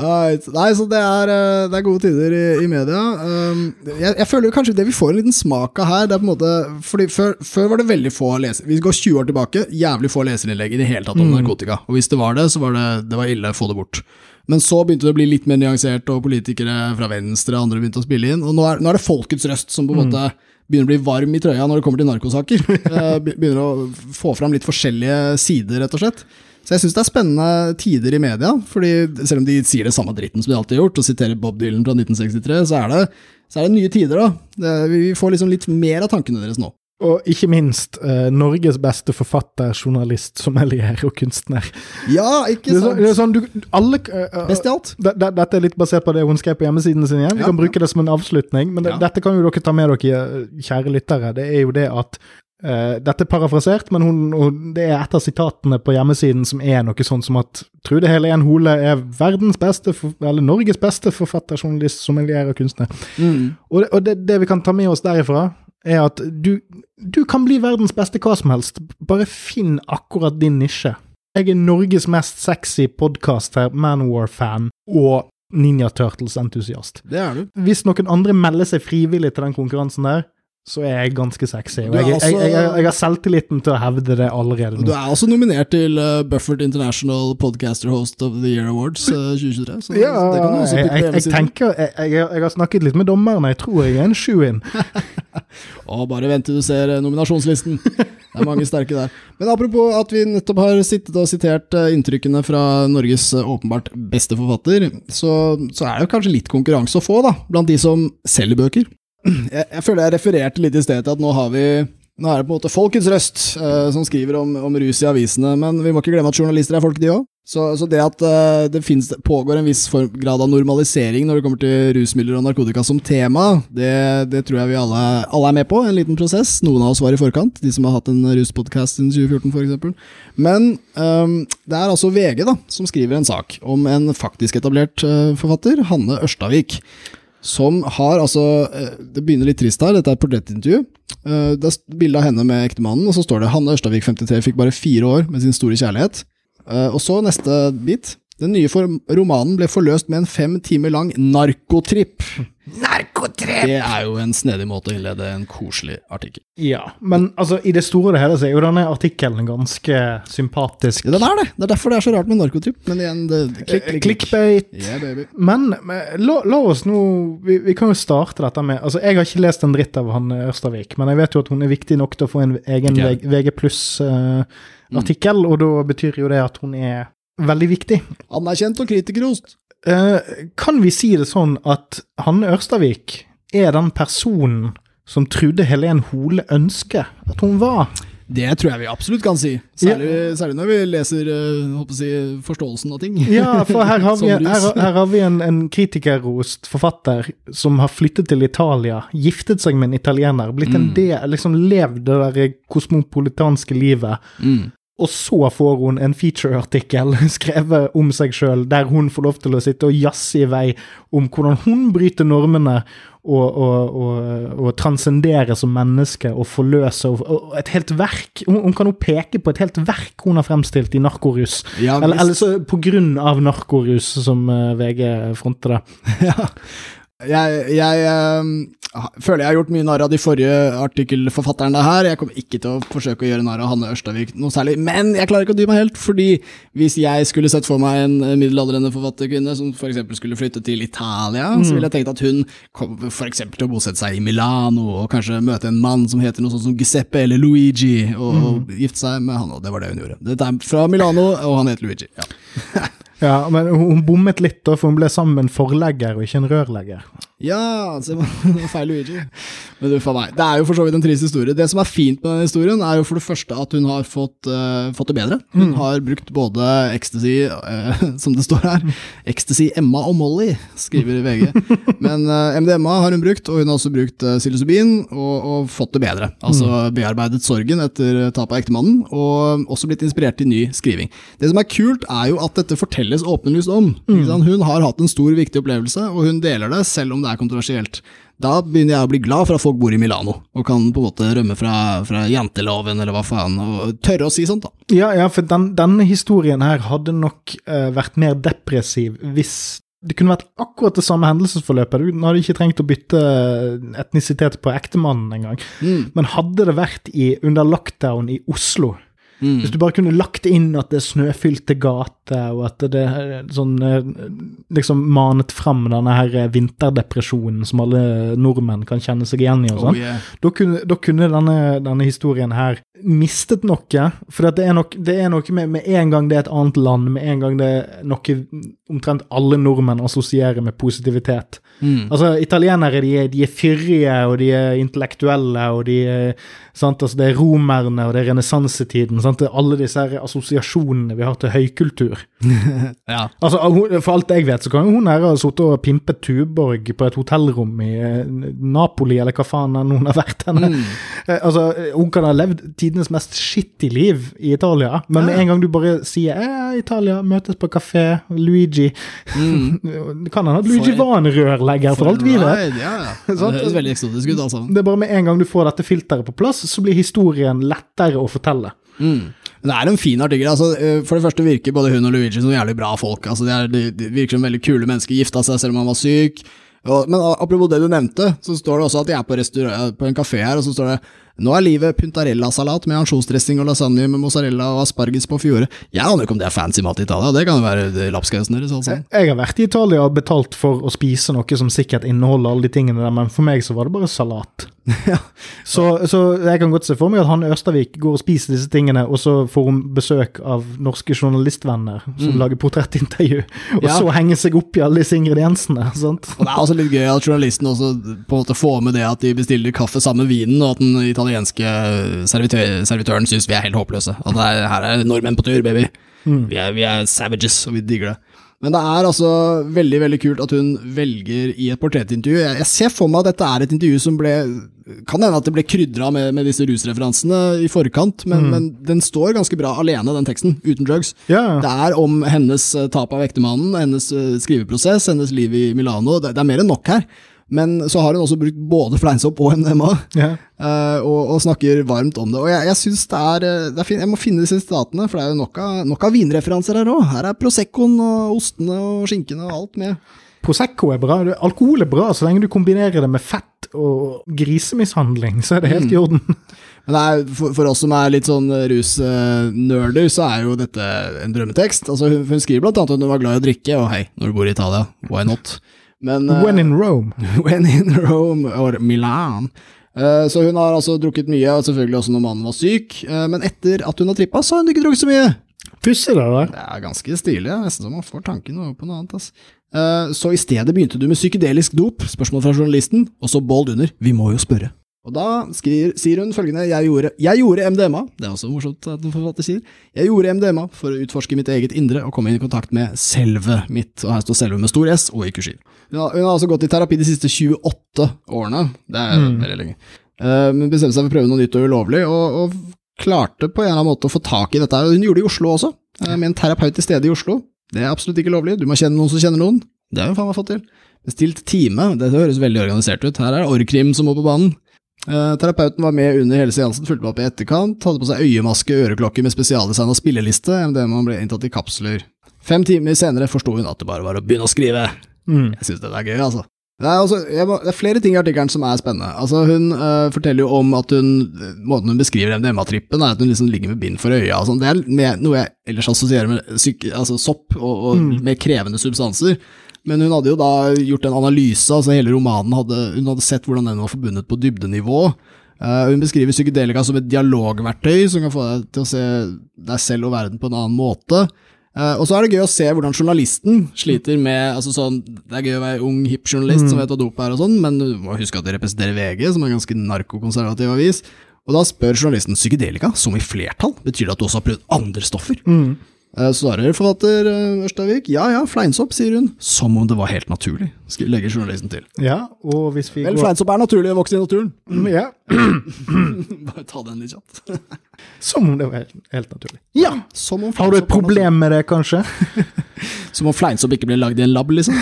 Nei, så det er, eh, det er gode tider i, i media. Um, jeg, jeg, føler kanskje det vi får en liten smak av her, det er på en måte Fordi før, før var det veldig få leser... Vi går 20 år tilbake, jævlig få leserinnlegg i det hele tatt om mm. narkotika. Og hvis det var det, så var det, det var ille, få det bort. Men så begynte det å bli litt mer nyansert, og politikere fra venstre og andre begynte å spille inn. Og nå er, nå er det folkets røst som på en mm. måte begynner å bli varm i trøya når det kommer til narkosaker. Eh, begynner å få fram litt forskjellige sider, rett og slett. Så jeg syns det er spennende tider i media, fordi selv om de sier det samme dritten som de alltid har gjort, og siterer Bob Dylan fra 1963, så er det, så er det nye tider, da. Vi får liksom litt mer av tankene deres nå. Og ikke minst eh, Norges beste forfatter, journalist, sommelier og kunstner. Ja, ikke sant? Det er sånn, det er sånn du, alle, uh, Best i alt. Det, det, dette er litt basert på det hun skrev på hjemmesiden sin igjen. Vi ja, kan bruke ja. det som en avslutning, men ja. dette kan jo dere ta med dere, kjære lyttere. Det er jo det at Uh, dette er parafrasert, men hun, det er et av sitatene på hjemmesiden som er noe sånn som at Trude Helen Hole er verdens beste, eller Norges beste forfatter, journalist, sommelier og kunstner. Mm. Og, og det, det, vi kan ta med oss derifra, er at du, du kan bli verdens beste hva som helst, bare finn akkurat din nisje. Jeg er Norges mest sexy podcaster, Manowar-fan og Ninja Turtles-entusiast. Det er du. Hvis noen andre melder seg frivillig til den konkurransen der, så er jeg ganske sexy. Og jeg, jeg, jeg, jeg, har selvtilliten til å hevde det allerede nå. Du er også nominert til uh, Buffert International Podcaster Host of the Year Awards uh, 2023. Så ja, det kan du også jeg, tenker, jeg, har snakket litt med dommeren, jeg tror jeg er en shoe-in. og bare vent til du ser uh, nominasjonslisten. Det er mange sterke der. Men apropos at vi nettopp har sittet og sitert inntrykkene fra Norges åpenbart beste forfatter, så, så er det jo kanskje litt konkurranse å få da, blant de som selger bøker jeg, jeg, føler jeg refererte litt i sted til at nå har vi nå er det på en måte folkets røst uh, som skriver om, om, rus i avisene, men vi må ikke glemme at journalister er folk, de òg. Så, så, det at uh, det finnes, pågår en viss grad av normalisering når det kommer til rusmidler og narkotika som tema, det, det tror jeg vi alle, alle, er med på. En liten prosess. Noen av oss var i forkant, de som har hatt en ruspodkast siden 2014 f.eks. Men um, det er altså VG da, som skriver en sak om en faktisk etablert uh, forfatter, Hanne Ørstavik som har altså eh, Det begynner litt trist her, dette er et portrettintervju. Eh, det er bilde av henne med ektemannen, og så står det Hanne Ørstavik 53 fikk bare fire år med sin store kjærlighet. Eh, og så neste bit. Den nye romanen ble forløst med en fem timer lang narkotripp. Narkotripp! Det er jo en snedig måte å innlede en koselig artikkel. Ja, men altså, i det store og det hele så er jo denne artikkelen ganske sympatisk. Ja, den er det. Det er derfor det er så rart med narkotripp. Men igjen, det, klikk, klikk, Clickbait. Yeah, men, men la, la, oss nå vi, vi, kan jo starte dette med Altså, jeg har ikke lest en dritt av han Ørstavik, men jeg vet jo at hun er viktig nok til å få en egen okay. VG pluss-artikkel, uh, mm. og da betyr jo det at hun er veldig viktig. Anerkjent og kritikerrost. Uh, kan vi si det sånn at Hanne Ørstavik er den personen som trodde Helen Hole ønsket at hun var? Det tror jeg vi absolutt kan si. Særlig, ja. særlig når vi leser uh, si, forståelsen av ting. Ja, for her har vi, her, her har vi en, en kritikerrost forfatter som har flyttet til Italia, giftet seg med en italiener, blitt en mm. del, liksom levd det der kosmopolitanske livet. Mm. Og så får hun en featureartikkel skrevet om seg sjøl, der hun får lov til å sitte og jazze i vei om hvordan hun bryter normene og, og, og, og transcendere som menneske og forløse og, et helt verk. Hun, hun, kan jo peke på et helt verk hun har fremstilt i narkorus. Ja, eller, eller så på grunn av narkorus, som uh, VG fronter det. ja. Jeg, jeg um, føler jeg har gjort mye narr av de forrige artikkelforfatterne her. Jeg kommer ikke til å forsøke å gjøre narr av Hanne Ørstavik noe særlig, men jeg klarer ikke å dy meg helt, fordi hvis jeg skulle sett for meg en middelaldrende forfatterkvinne som f.eks. skulle flytte til Italia, mm. så ville jeg tenkt at hun kom f.eks. til å bosette seg i Milano, og kanskje møte en mann som heter noe sånt som Giuseppe eller Luigi, og, mm. og gifte seg med han, og det var det hun gjorde. Dette er fra Milano, og han heter Luigi. Ja. Ja, men hun bommet litt, da, for hun ble sammen med en forlegger og ikke en rørlegger. Ja, altså, feil Luigi. Men du, a meg. Det er jo for så vidt en trist historie. Det som er fint med denne historien, er jo for det første at hun har fått, uh, fått det bedre. Hun mm. har brukt både ecstasy, uh, som det står her, ecstasy, Emma og Molly, skriver VG. Men uh, eh, MDMA har hun brukt, og hun har også brukt psilocybin og, og, fått det bedre. Altså mm. bearbeidet sorgen etter tapet av ektemannen, og også blitt inspirert til ny skriving. Det som er kult, er jo at dette fortelles åpenlyst om. Mm. Hun har hatt en stor, viktig opplevelse, og hun deler det, selv om det er kontroversielt. Da begynner jeg å bli glad for at folk bor i Milano, og kan på en måte rømme fra, fra janteloven eller hva faen, og tørre å si sånt, da. Ja, ja for den, denne historien her hadde nok uh, vært mer depressiv hvis det kunne vært akkurat det samme hendelsesforløpet. Du hadde ikke trengt å bytte etnisitet på ektemannen engang. Mm. Men hadde det vært i, under lockdown i Oslo, Mm. hvis du bare kunne lagt inn at det er snøfylte gater, og at det er sånn eh, liksom manet fram denne her vinterdepresjonen som alle nordmenn kan kjenne seg igjen i og Oh, sånn, yeah. da kunne, da kunne denne, denne historien her mistet noe. For det er, nok, det er noe med, med en gang det er et annet land, med en gang det er noe omtrent alle nordmenn assosierer med positivitet. Mm. Altså, italienere de de er fyrige, og de er intellektuelle, og de sant, altså, Det er romerne, og det er renessansetiden. Sant, Alle disse her assosiasjonene vi har til høykultur. Ja. Altså, For alt jeg vet, så kan hun her ha sittet og pimpet Tuborg på et hotellrom i eh, Napoli, eller hva faen enn hun har vært henne. Mm. Eh, Altså, hun kan ha levd tidenes mest skittige liv i Italia, men med Ja. en gang du bare sier eh, Italia, møtes på kafé, Luigi Mm. Kan hende at Luigi For- var en rørlegger, for alt vi vet. Ja. Det høres veldig eksotisk ut, altså. Det er bare med en gang du får dette filteret på plass, så blir historien lettere å fortelle. Mm. Men Det er en fin artikkel. altså eh, For det første virker både hun og Luigi som jævlig bra folk. altså De, er, de, virker som veldig kule mennesker, gifta seg selv om han var syk. Og, men apropos det du nevnte, så står det også at de er på, på en kafé her, og så står det nå er livet puntarella-salat med ansjosdressing og lasagne med mozzarella og asparges på fjordet. Jeg aner ikke om det er fancy mat i Italia, det kan jo være det lapskausen deres. altså. Jeg har vært i Italia og betalt for å spise noe som sikkert inneholder alle de tingene der, men for meg så var det bare salat. Så, så jeg kan godt se for meg at han Ørstavik går og spiser disse tingene, og så får hun besøk av norske journalistvenner som lager portrettintervju, og Ja. så henger seg opp i alle disse ingrediensene. sant? Og Det er også litt gøy at journalisten også på en måte får med det at de bestiller kaffe sammen med vinen, og at den italienske servitør, servitøren syns vi er helt håpløse. At er, her er nordmenn på tur, baby. Vi, er, vi er savages, og vi digger det. Men det er altså veldig veldig kult at hun velger i et portrettintervju. Jeg, jeg ser for meg at dette er et intervju som ble Kan hende at det ble krydra med, med disse rusreferansene i forkant, men, men den står ganske bra alene, den teksten, uten drugs. Yeah. Det er om hennes eh, tap av ektemannen, hennes eh, skriveprosess, hennes liv i Milano. Det, det er mer enn nok her. Men så har hun også brukt både fleinsopp og MDMA, yeah. uh, og, og snakker varmt om det. Og jeg, jeg synes det er, eh, det er fint. Jeg må finne disse sitatene, for det er jo nok av, nok av vinreferanser her òg. Her er Proseccoen og ostene og skinkene og alt med. Prosecco er bra. Alkohol er bra så lenge du kombinerer det med fett og grisemishandling, så er det helt i orden. Men er, for, for oss som er litt sånn rusnerder, så er jo dette en drømmetekst. Altså, hun, hun skriver blant annet at hun var glad i å drikke, og hei, når du bor i Italia, why not? Men, eh, When in Rome. When in Rome or Milan. Eh, Så hun har altså drukket mye, og selvfølgelig også når mannen var syk. Eh, Men etter at hun har trippa, så har hun ikke drukket så mye. Pussig, det der. Det er ganske stilig, nesten så man får tanken over på noe annet. ass. Så i stedet begynte du med psykedelisk dop, spørsmål fra journalisten, og så bold under, vi må jo spørre. Og da skriver, sier hun følgende, jeg gjorde, jeg gjorde MDMA, det er også morsomt at en forfatter sier, jeg gjorde MDMA for å utforske mitt eget indre og komme inn i kontakt med selve mitt, og her står selve med stor S og i kursiv. Hun har, hun har altså gått i terapi de siste 28 årene, det er Mm. veldig lenge. Men bestemte seg for å prøve noe nytt og ulovlig, og, og klarte på en eller annen måte å få tak i dette. Hun gjorde det i Oslo også, uh, med en terapeut til stede i Oslo. Det er absolutt ikke lovlig, du må kjenne noen som kjenner noen. Det har hun faen meg fått til. Bestilt time, det høres veldig organisert ut. Her er det Orkrim som må på banen. Uh, terapeuten var med under hele seansen, fulgte med opp i etterkant, hadde på seg øyemaske, øreklokke med spesialdesigna spilleliste, MDMA ble inntatt i kapsler. Fem timer senere forsto hun at det bare var å begynne å skrive. Mm. Jeg syns det er gøy, altså. Det er, også, må, det er flere ting i artikkelen som er spennende. Altså, hun øh, forteller jo om at hun Måten hun beskriver MDMA-trippen, er at hun liksom ligger med bind for øya. og sånn. Det er med, noe jeg ellers assosierer med syk, altså sopp og, og Mm. mer krevende substanser. Men hun hadde jo da gjort en analyse, altså hele romanen hadde Hun hadde sett hvordan den var forbundet på dybdenivå. Uh, hun beskriver psykedelika som et dialogverktøy som kan få deg til å se deg selv og verden på en annen måte. Eh, og så er det gøy å se hvordan journalisten sliter med altså sånn, Det er gøy å være ung, hipp journalist som vet hva dop er og sånn, men du må huske at de representerer VG, som er en ganske narkokonservativ avis. Og da spør journalisten psykedelika, som i flertall, betyr det at du også har prøvd andre stoffer? Mm. Eh, Svarer forfatter eh, Ørstavik, ja ja, fleinsopp, sier hun. Som om det var helt naturlig, legger journalisten til. Ja, og hvis vi Vel, går fleinsopp er naturlig å vokse i naturen. Mm, Ja, Bare ta den litt kjapt. som om det var helt, helt naturlig. Ja! Som om Har du et problem med det, kanskje? Som om fleinsopp ikke ble lagd i en lab, liksom.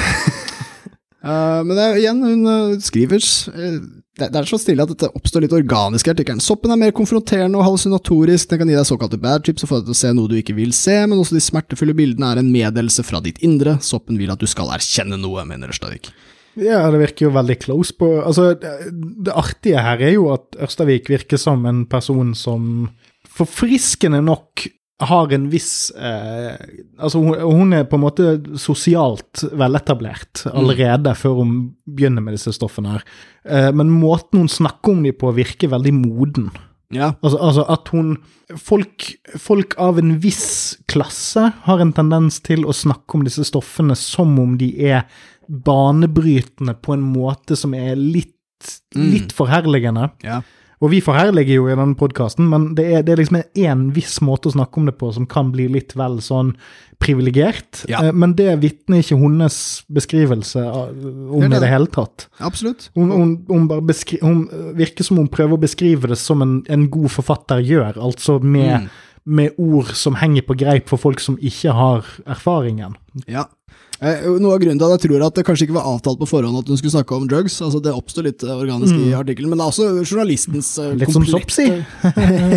Uh, men det er, igjen, hun uh, skriver uh, det, er så stille at dette oppstår litt organisk i artikkelen. Soppen er mer konfronterende og hallusinatorisk, den kan gi deg såkalte bad trips og få deg til å se noe du ikke vil se, men også de smertefulle bildene er en meddelelse fra ditt indre. Soppen vil at du skal erkjenne noe, mener Ørstavik. Ja, det virker jo veldig close på Altså, det artige her er jo at Ørstavik virker som en person som forfriskende nok har en viss eh, Altså, hun, hun, er på en måte sosialt veletablert allerede mm. før hun begynner med disse stoffene her. Eh, men måten hun snakker om dem på, virker veldig moden. Ja. Altså, altså, at hun folk, folk, av en viss klasse har en tendens til å snakke om disse stoffene som om de er banebrytende på en måte som er litt, mm. litt forherligende. Ja. Og vi forherliger jo i denne podkasten, men det er, det er liksom en viss måte å snakke om det på som kan bli litt vel sånn privilegert. Ja. Eh, men det vitner ikke hennes beskrivelse om det i det hele tatt. Absolutt. Hun, hun, hun, hun, virker som hun prøver å beskrive det som en, en god forfatter gjør, altså med, mm. med ord som henger på greip for folk som ikke har erfaringen. Ja, noe av grunnen til at jeg tror at det kanskje ikke var avtalt på forhånd at hun skulle snakke om drugs, altså det oppsto litt eh, organisk mm. i artikkelen, men det er også journalistens uh, Litt som sopp, si.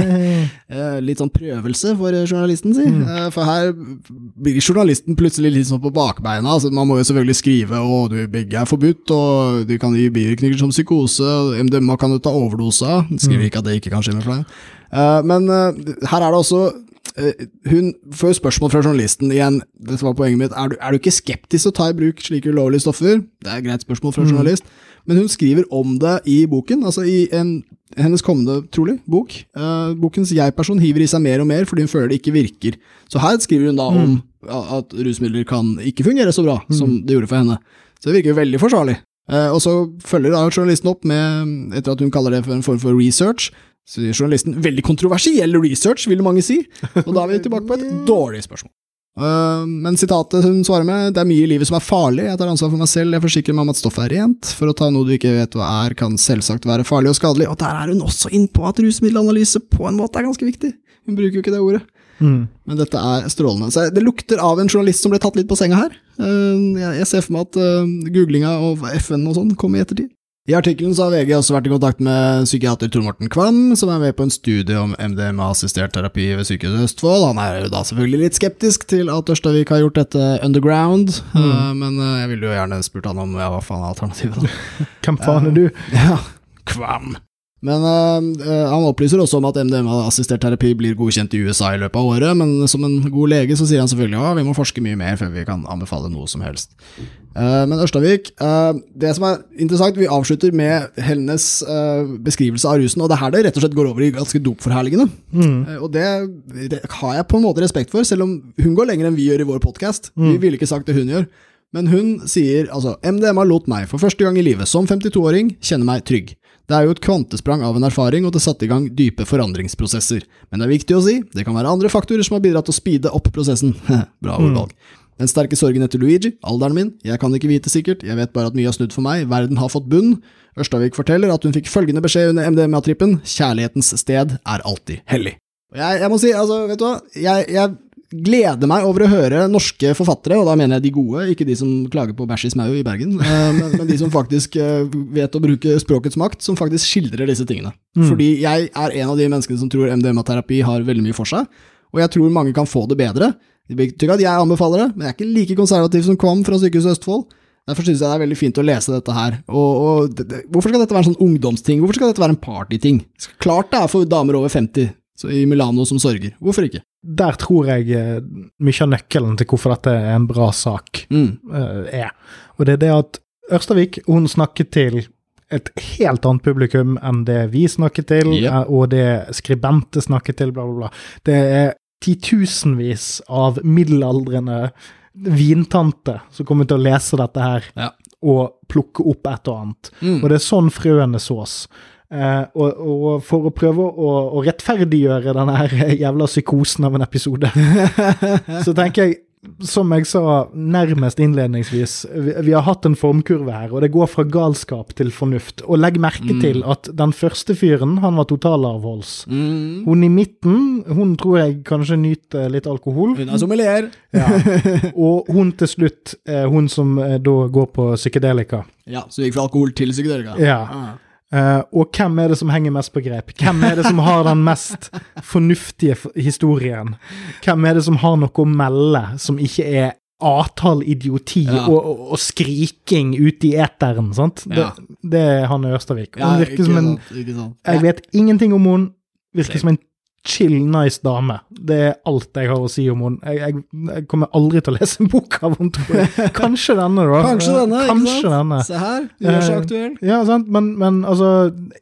litt sånn prøvelse for journalisten, si. Mm. for her blir journalisten plutselig litt sånn på bakbeina. Altså, man må jo selvfølgelig skrive å, du, begge er forbudt, og du kan gi bivirkninger som psykose, MDMA kan du ta overdose av. Skriver mm. ikke at det ikke kan skje med flere. men her er det også Eh, hun får spørsmål fra journalisten igjen, dette var poenget mitt, er du, er du, ikke skeptisk til å ta i bruk slike ulovlige stoffer? Det er et greit spørsmål fra en mm. journalist, men hun skriver om det i boken, altså i en, hennes kommende, trolig, bok. Uh, bokens jeg-person hiver i seg mer og mer fordi hun føler det ikke virker. Så her skriver hun da om mm. at rusmidler kan ikke fungere så bra mm. som det gjorde for henne. Så det virker jo veldig forsvarlig. Uh, og så følger da journalisten opp med, etter at hun kaller det for en form for research, sier journalisten. Veldig kontroversiell research, vil mange si. Og da er vi tilbake på et dårlig spørsmål. Uh, men sitatet hun svarer med, det er mye i livet som er farlig, jeg tar ansvar for meg selv, jeg forsikrer meg om at stoffet er rent, for å ta noe du ikke vet hva er, kan selvsagt være farlig og skadelig, og der er hun også inn på at rusmiddelanalyse på en måte er ganske viktig. Hun bruker jo ikke det ordet. Mm. Men dette er strålende. Så det lukter av en journalist som ble tatt litt på senga her. Uh, jeg, ser for meg at uh, googlinga og FN og sånn kommer i ettertid. I artikkelen har VG også vært i kontakt med psykiater Tor Morten Kvam, som er med på en studie om MDMA-assistert terapi ved Sykehuset Østfold. Han er jo da selvfølgelig litt skeptisk til at Ørstavik har gjort dette underground, mm. uh, men uh, jeg ville jo gjerne spurt han om ja, hva faen er alternativet. Hvem faen er du? ja, Kvam. Men uh, han opplyser også om at MDMA-assistert terapi blir godkjent i USA i løpet av året, men som en god lege så sier han selvfølgelig ja, vi må forske mye mer før vi kan anbefale noe som helst. Uh, men Ørstavik, uh, det som er interessant, vi avslutter med hennes beskrivelse av rusen, og det er her det rett og slett går over i ganske dopforherligende. Mm. og det, det, har jeg på en måte respekt for, selv om hun går lenger enn vi gjør i vår podkast. Mm. Vi ville ikke sagt det hun gjør. Men hun sier altså MDMA lot meg for første gang i livet som 52-åring kjenne meg trygg. Det er jo et kvantesprang av en erfaring, og det satte i gang dype forandringsprosesser. Men det er viktig å si, det kan være andre faktorer som har bidratt til å speede opp prosessen. Bra ordvalg. Mm. Den sterke sorgen etter Luigi, alderen min, jeg kan ikke vite sikkert, jeg vet bare at mye har snudd for meg, verden har fått bunn. Ørstavik forteller at hun fikk følgende beskjed under MDMA-trippen, kjærlighetens sted er alltid hellig. Jeg, jeg, må si, altså, vet du hva, jeg, jeg gleder meg over å høre norske forfattere, og da mener jeg de gode, ikke de som klager på bæsj i smau i Bergen, eh, men, men, de som faktisk eh, vet å bruke språkets makt, som faktisk skildrer disse tingene. Mm. Fordi jeg er en av de menneskene som tror MDMA-terapi har veldig mye for seg, og jeg tror mange kan få det bedre. Det betyr ikke at jeg anbefaler det, men jeg er ikke like konservativ som Kvam fra Sykehuset Østfold. Derfor synes jeg det er veldig fint å lese dette her. Og, og det, det, hvorfor skal dette være en sånn ungdomsting? Hvorfor skal dette være en partyting? Klart det er for damer over 50 i Milano som sørger. Hvorfor ikke? der tror jeg eh, mye av nøkkelen til hvorfor dette er en bra sak, mm. uh, er. Og det er det at Ørstavik hun snakker til et helt annet publikum enn det vi snakker til, yep. og det skribente snakker til, bla, bla, bla. Det er titusenvis av middelaldrende vintanter som kommer til å lese dette her ja. og plukke opp et og annet. Mm. Og det er sånn frøene sås. Eh, og, og, for å prøve å, å, rettferdiggjøre denne her jævla psykosen av en episode, så tenker jeg som jeg sa nærmest innledningsvis, vi, vi har hatt en formkurve her, og det går fra galskap til fornuft. Og legg merke Mm. til at den første fyren, han var totalavholds. Mm. Hun i midten, hun tror jeg kanskje nyter litt alkohol. Hun er sommelier. Ja. Og hun til slutt, hun som eh, da går på psykedelika. Ja, så gikk fra alkohol til psykedelika. Ja. Ah. Eh, og hvem er det som henger mest på grep? Hvem er det som har den mest fornuftige historien? Hvem er det som har noe å melde som ikke er atall idioti Ja. og, og, og skriking ute i eteren, sant? Det, Ja. det er Hanne Ørstavik. Hun virker som en. Jeg vet ingenting om henne. Virker som en chill, nice dame. Det er alt jeg har å si om henne. Jeg, jeg, jeg kommer aldri til å lese en bok av henne, tror jeg. Kanskje denne, da. Kanskje denne, ikke Kanskje sant? denne. Se her, gjør seg Eh, aktuell. Ja, sant, men, men altså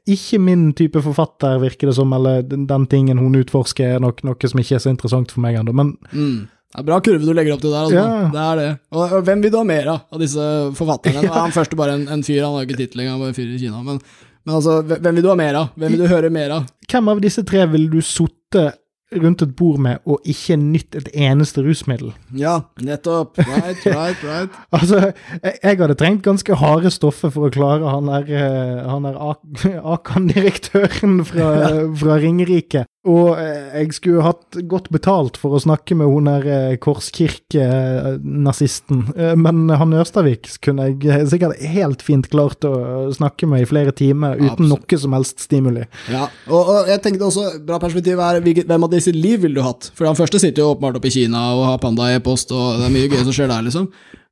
Ikke min type forfatter, virker det som, eller den, den tingen hun utforsker, er nok noe som ikke er så interessant for meg ennå. Men Mm. Det er bra kurve du legger opp til der, altså. Ja. Det er det. Og, og hvem vil du ha mer av, av disse forfatterne? Er Han første bare en, en fyr, han har ikke tittel engang, bare en fyr i Kina. Men, men altså, hvem vil du ha mer av? Hvem vil du høre mer av? hvem av disse tre ville du sittet rundt et bord med og ikke nytt et eneste rusmiddel? Ja, nettopp. Right, right, right. Altså, jeg, jeg hadde trengt ganske harde stoffer for å klare han der, eh, han der Akan-direktøren fra, fra Ringerike. Og eh, jeg skulle hatt godt betalt for å snakke med hun der eh, Korskirke-nazisten. Eh, Men han Ørstavik kunne jeg sikkert helt fint klart å snakke med i flere timer uten Absolutt. noe som helst stimuli. Ja, og, og jeg tenkte også, bra perspektiv er hvem av disse liv ville du hatt? For han første sitter jo åpenbart oppe i Kina og har panda i e-post, og det er mye gøy som skjer der, liksom.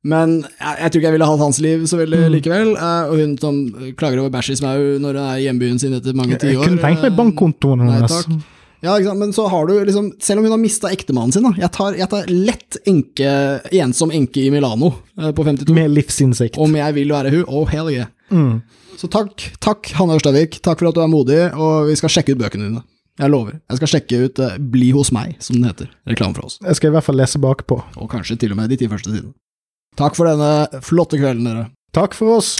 Men jeg, jeg tror ikke jeg ville hatt hans liv så veldig likevel. Uh, og hun som klager over bæsj i smau når hun er i hjembyen sin etter mange Jeg tiår. kunne tenkt meg eh, bankkontoen hennes. Ja? Men så har du liksom Selv om hun har mista ektemannen sin, da. Jeg tar, jeg tar lett enke, ensom enke i Milano uh, på 52. Med livsinnsikt. Om jeg vil være hun. Oh, hell yeah. Mm. Så takk, takk Hanne Ørstavik. Takk for at du er modig, og vi skal sjekke ut bøkene dine. Jeg lover. Jeg skal sjekke ut uh, Bli hos meg, som den heter. Reklame fra oss. Jeg skal i hvert fall lese bakpå. Og kanskje til og med de ti første sidene. Takk for denne flotte kvelden, dere. Takk for oss.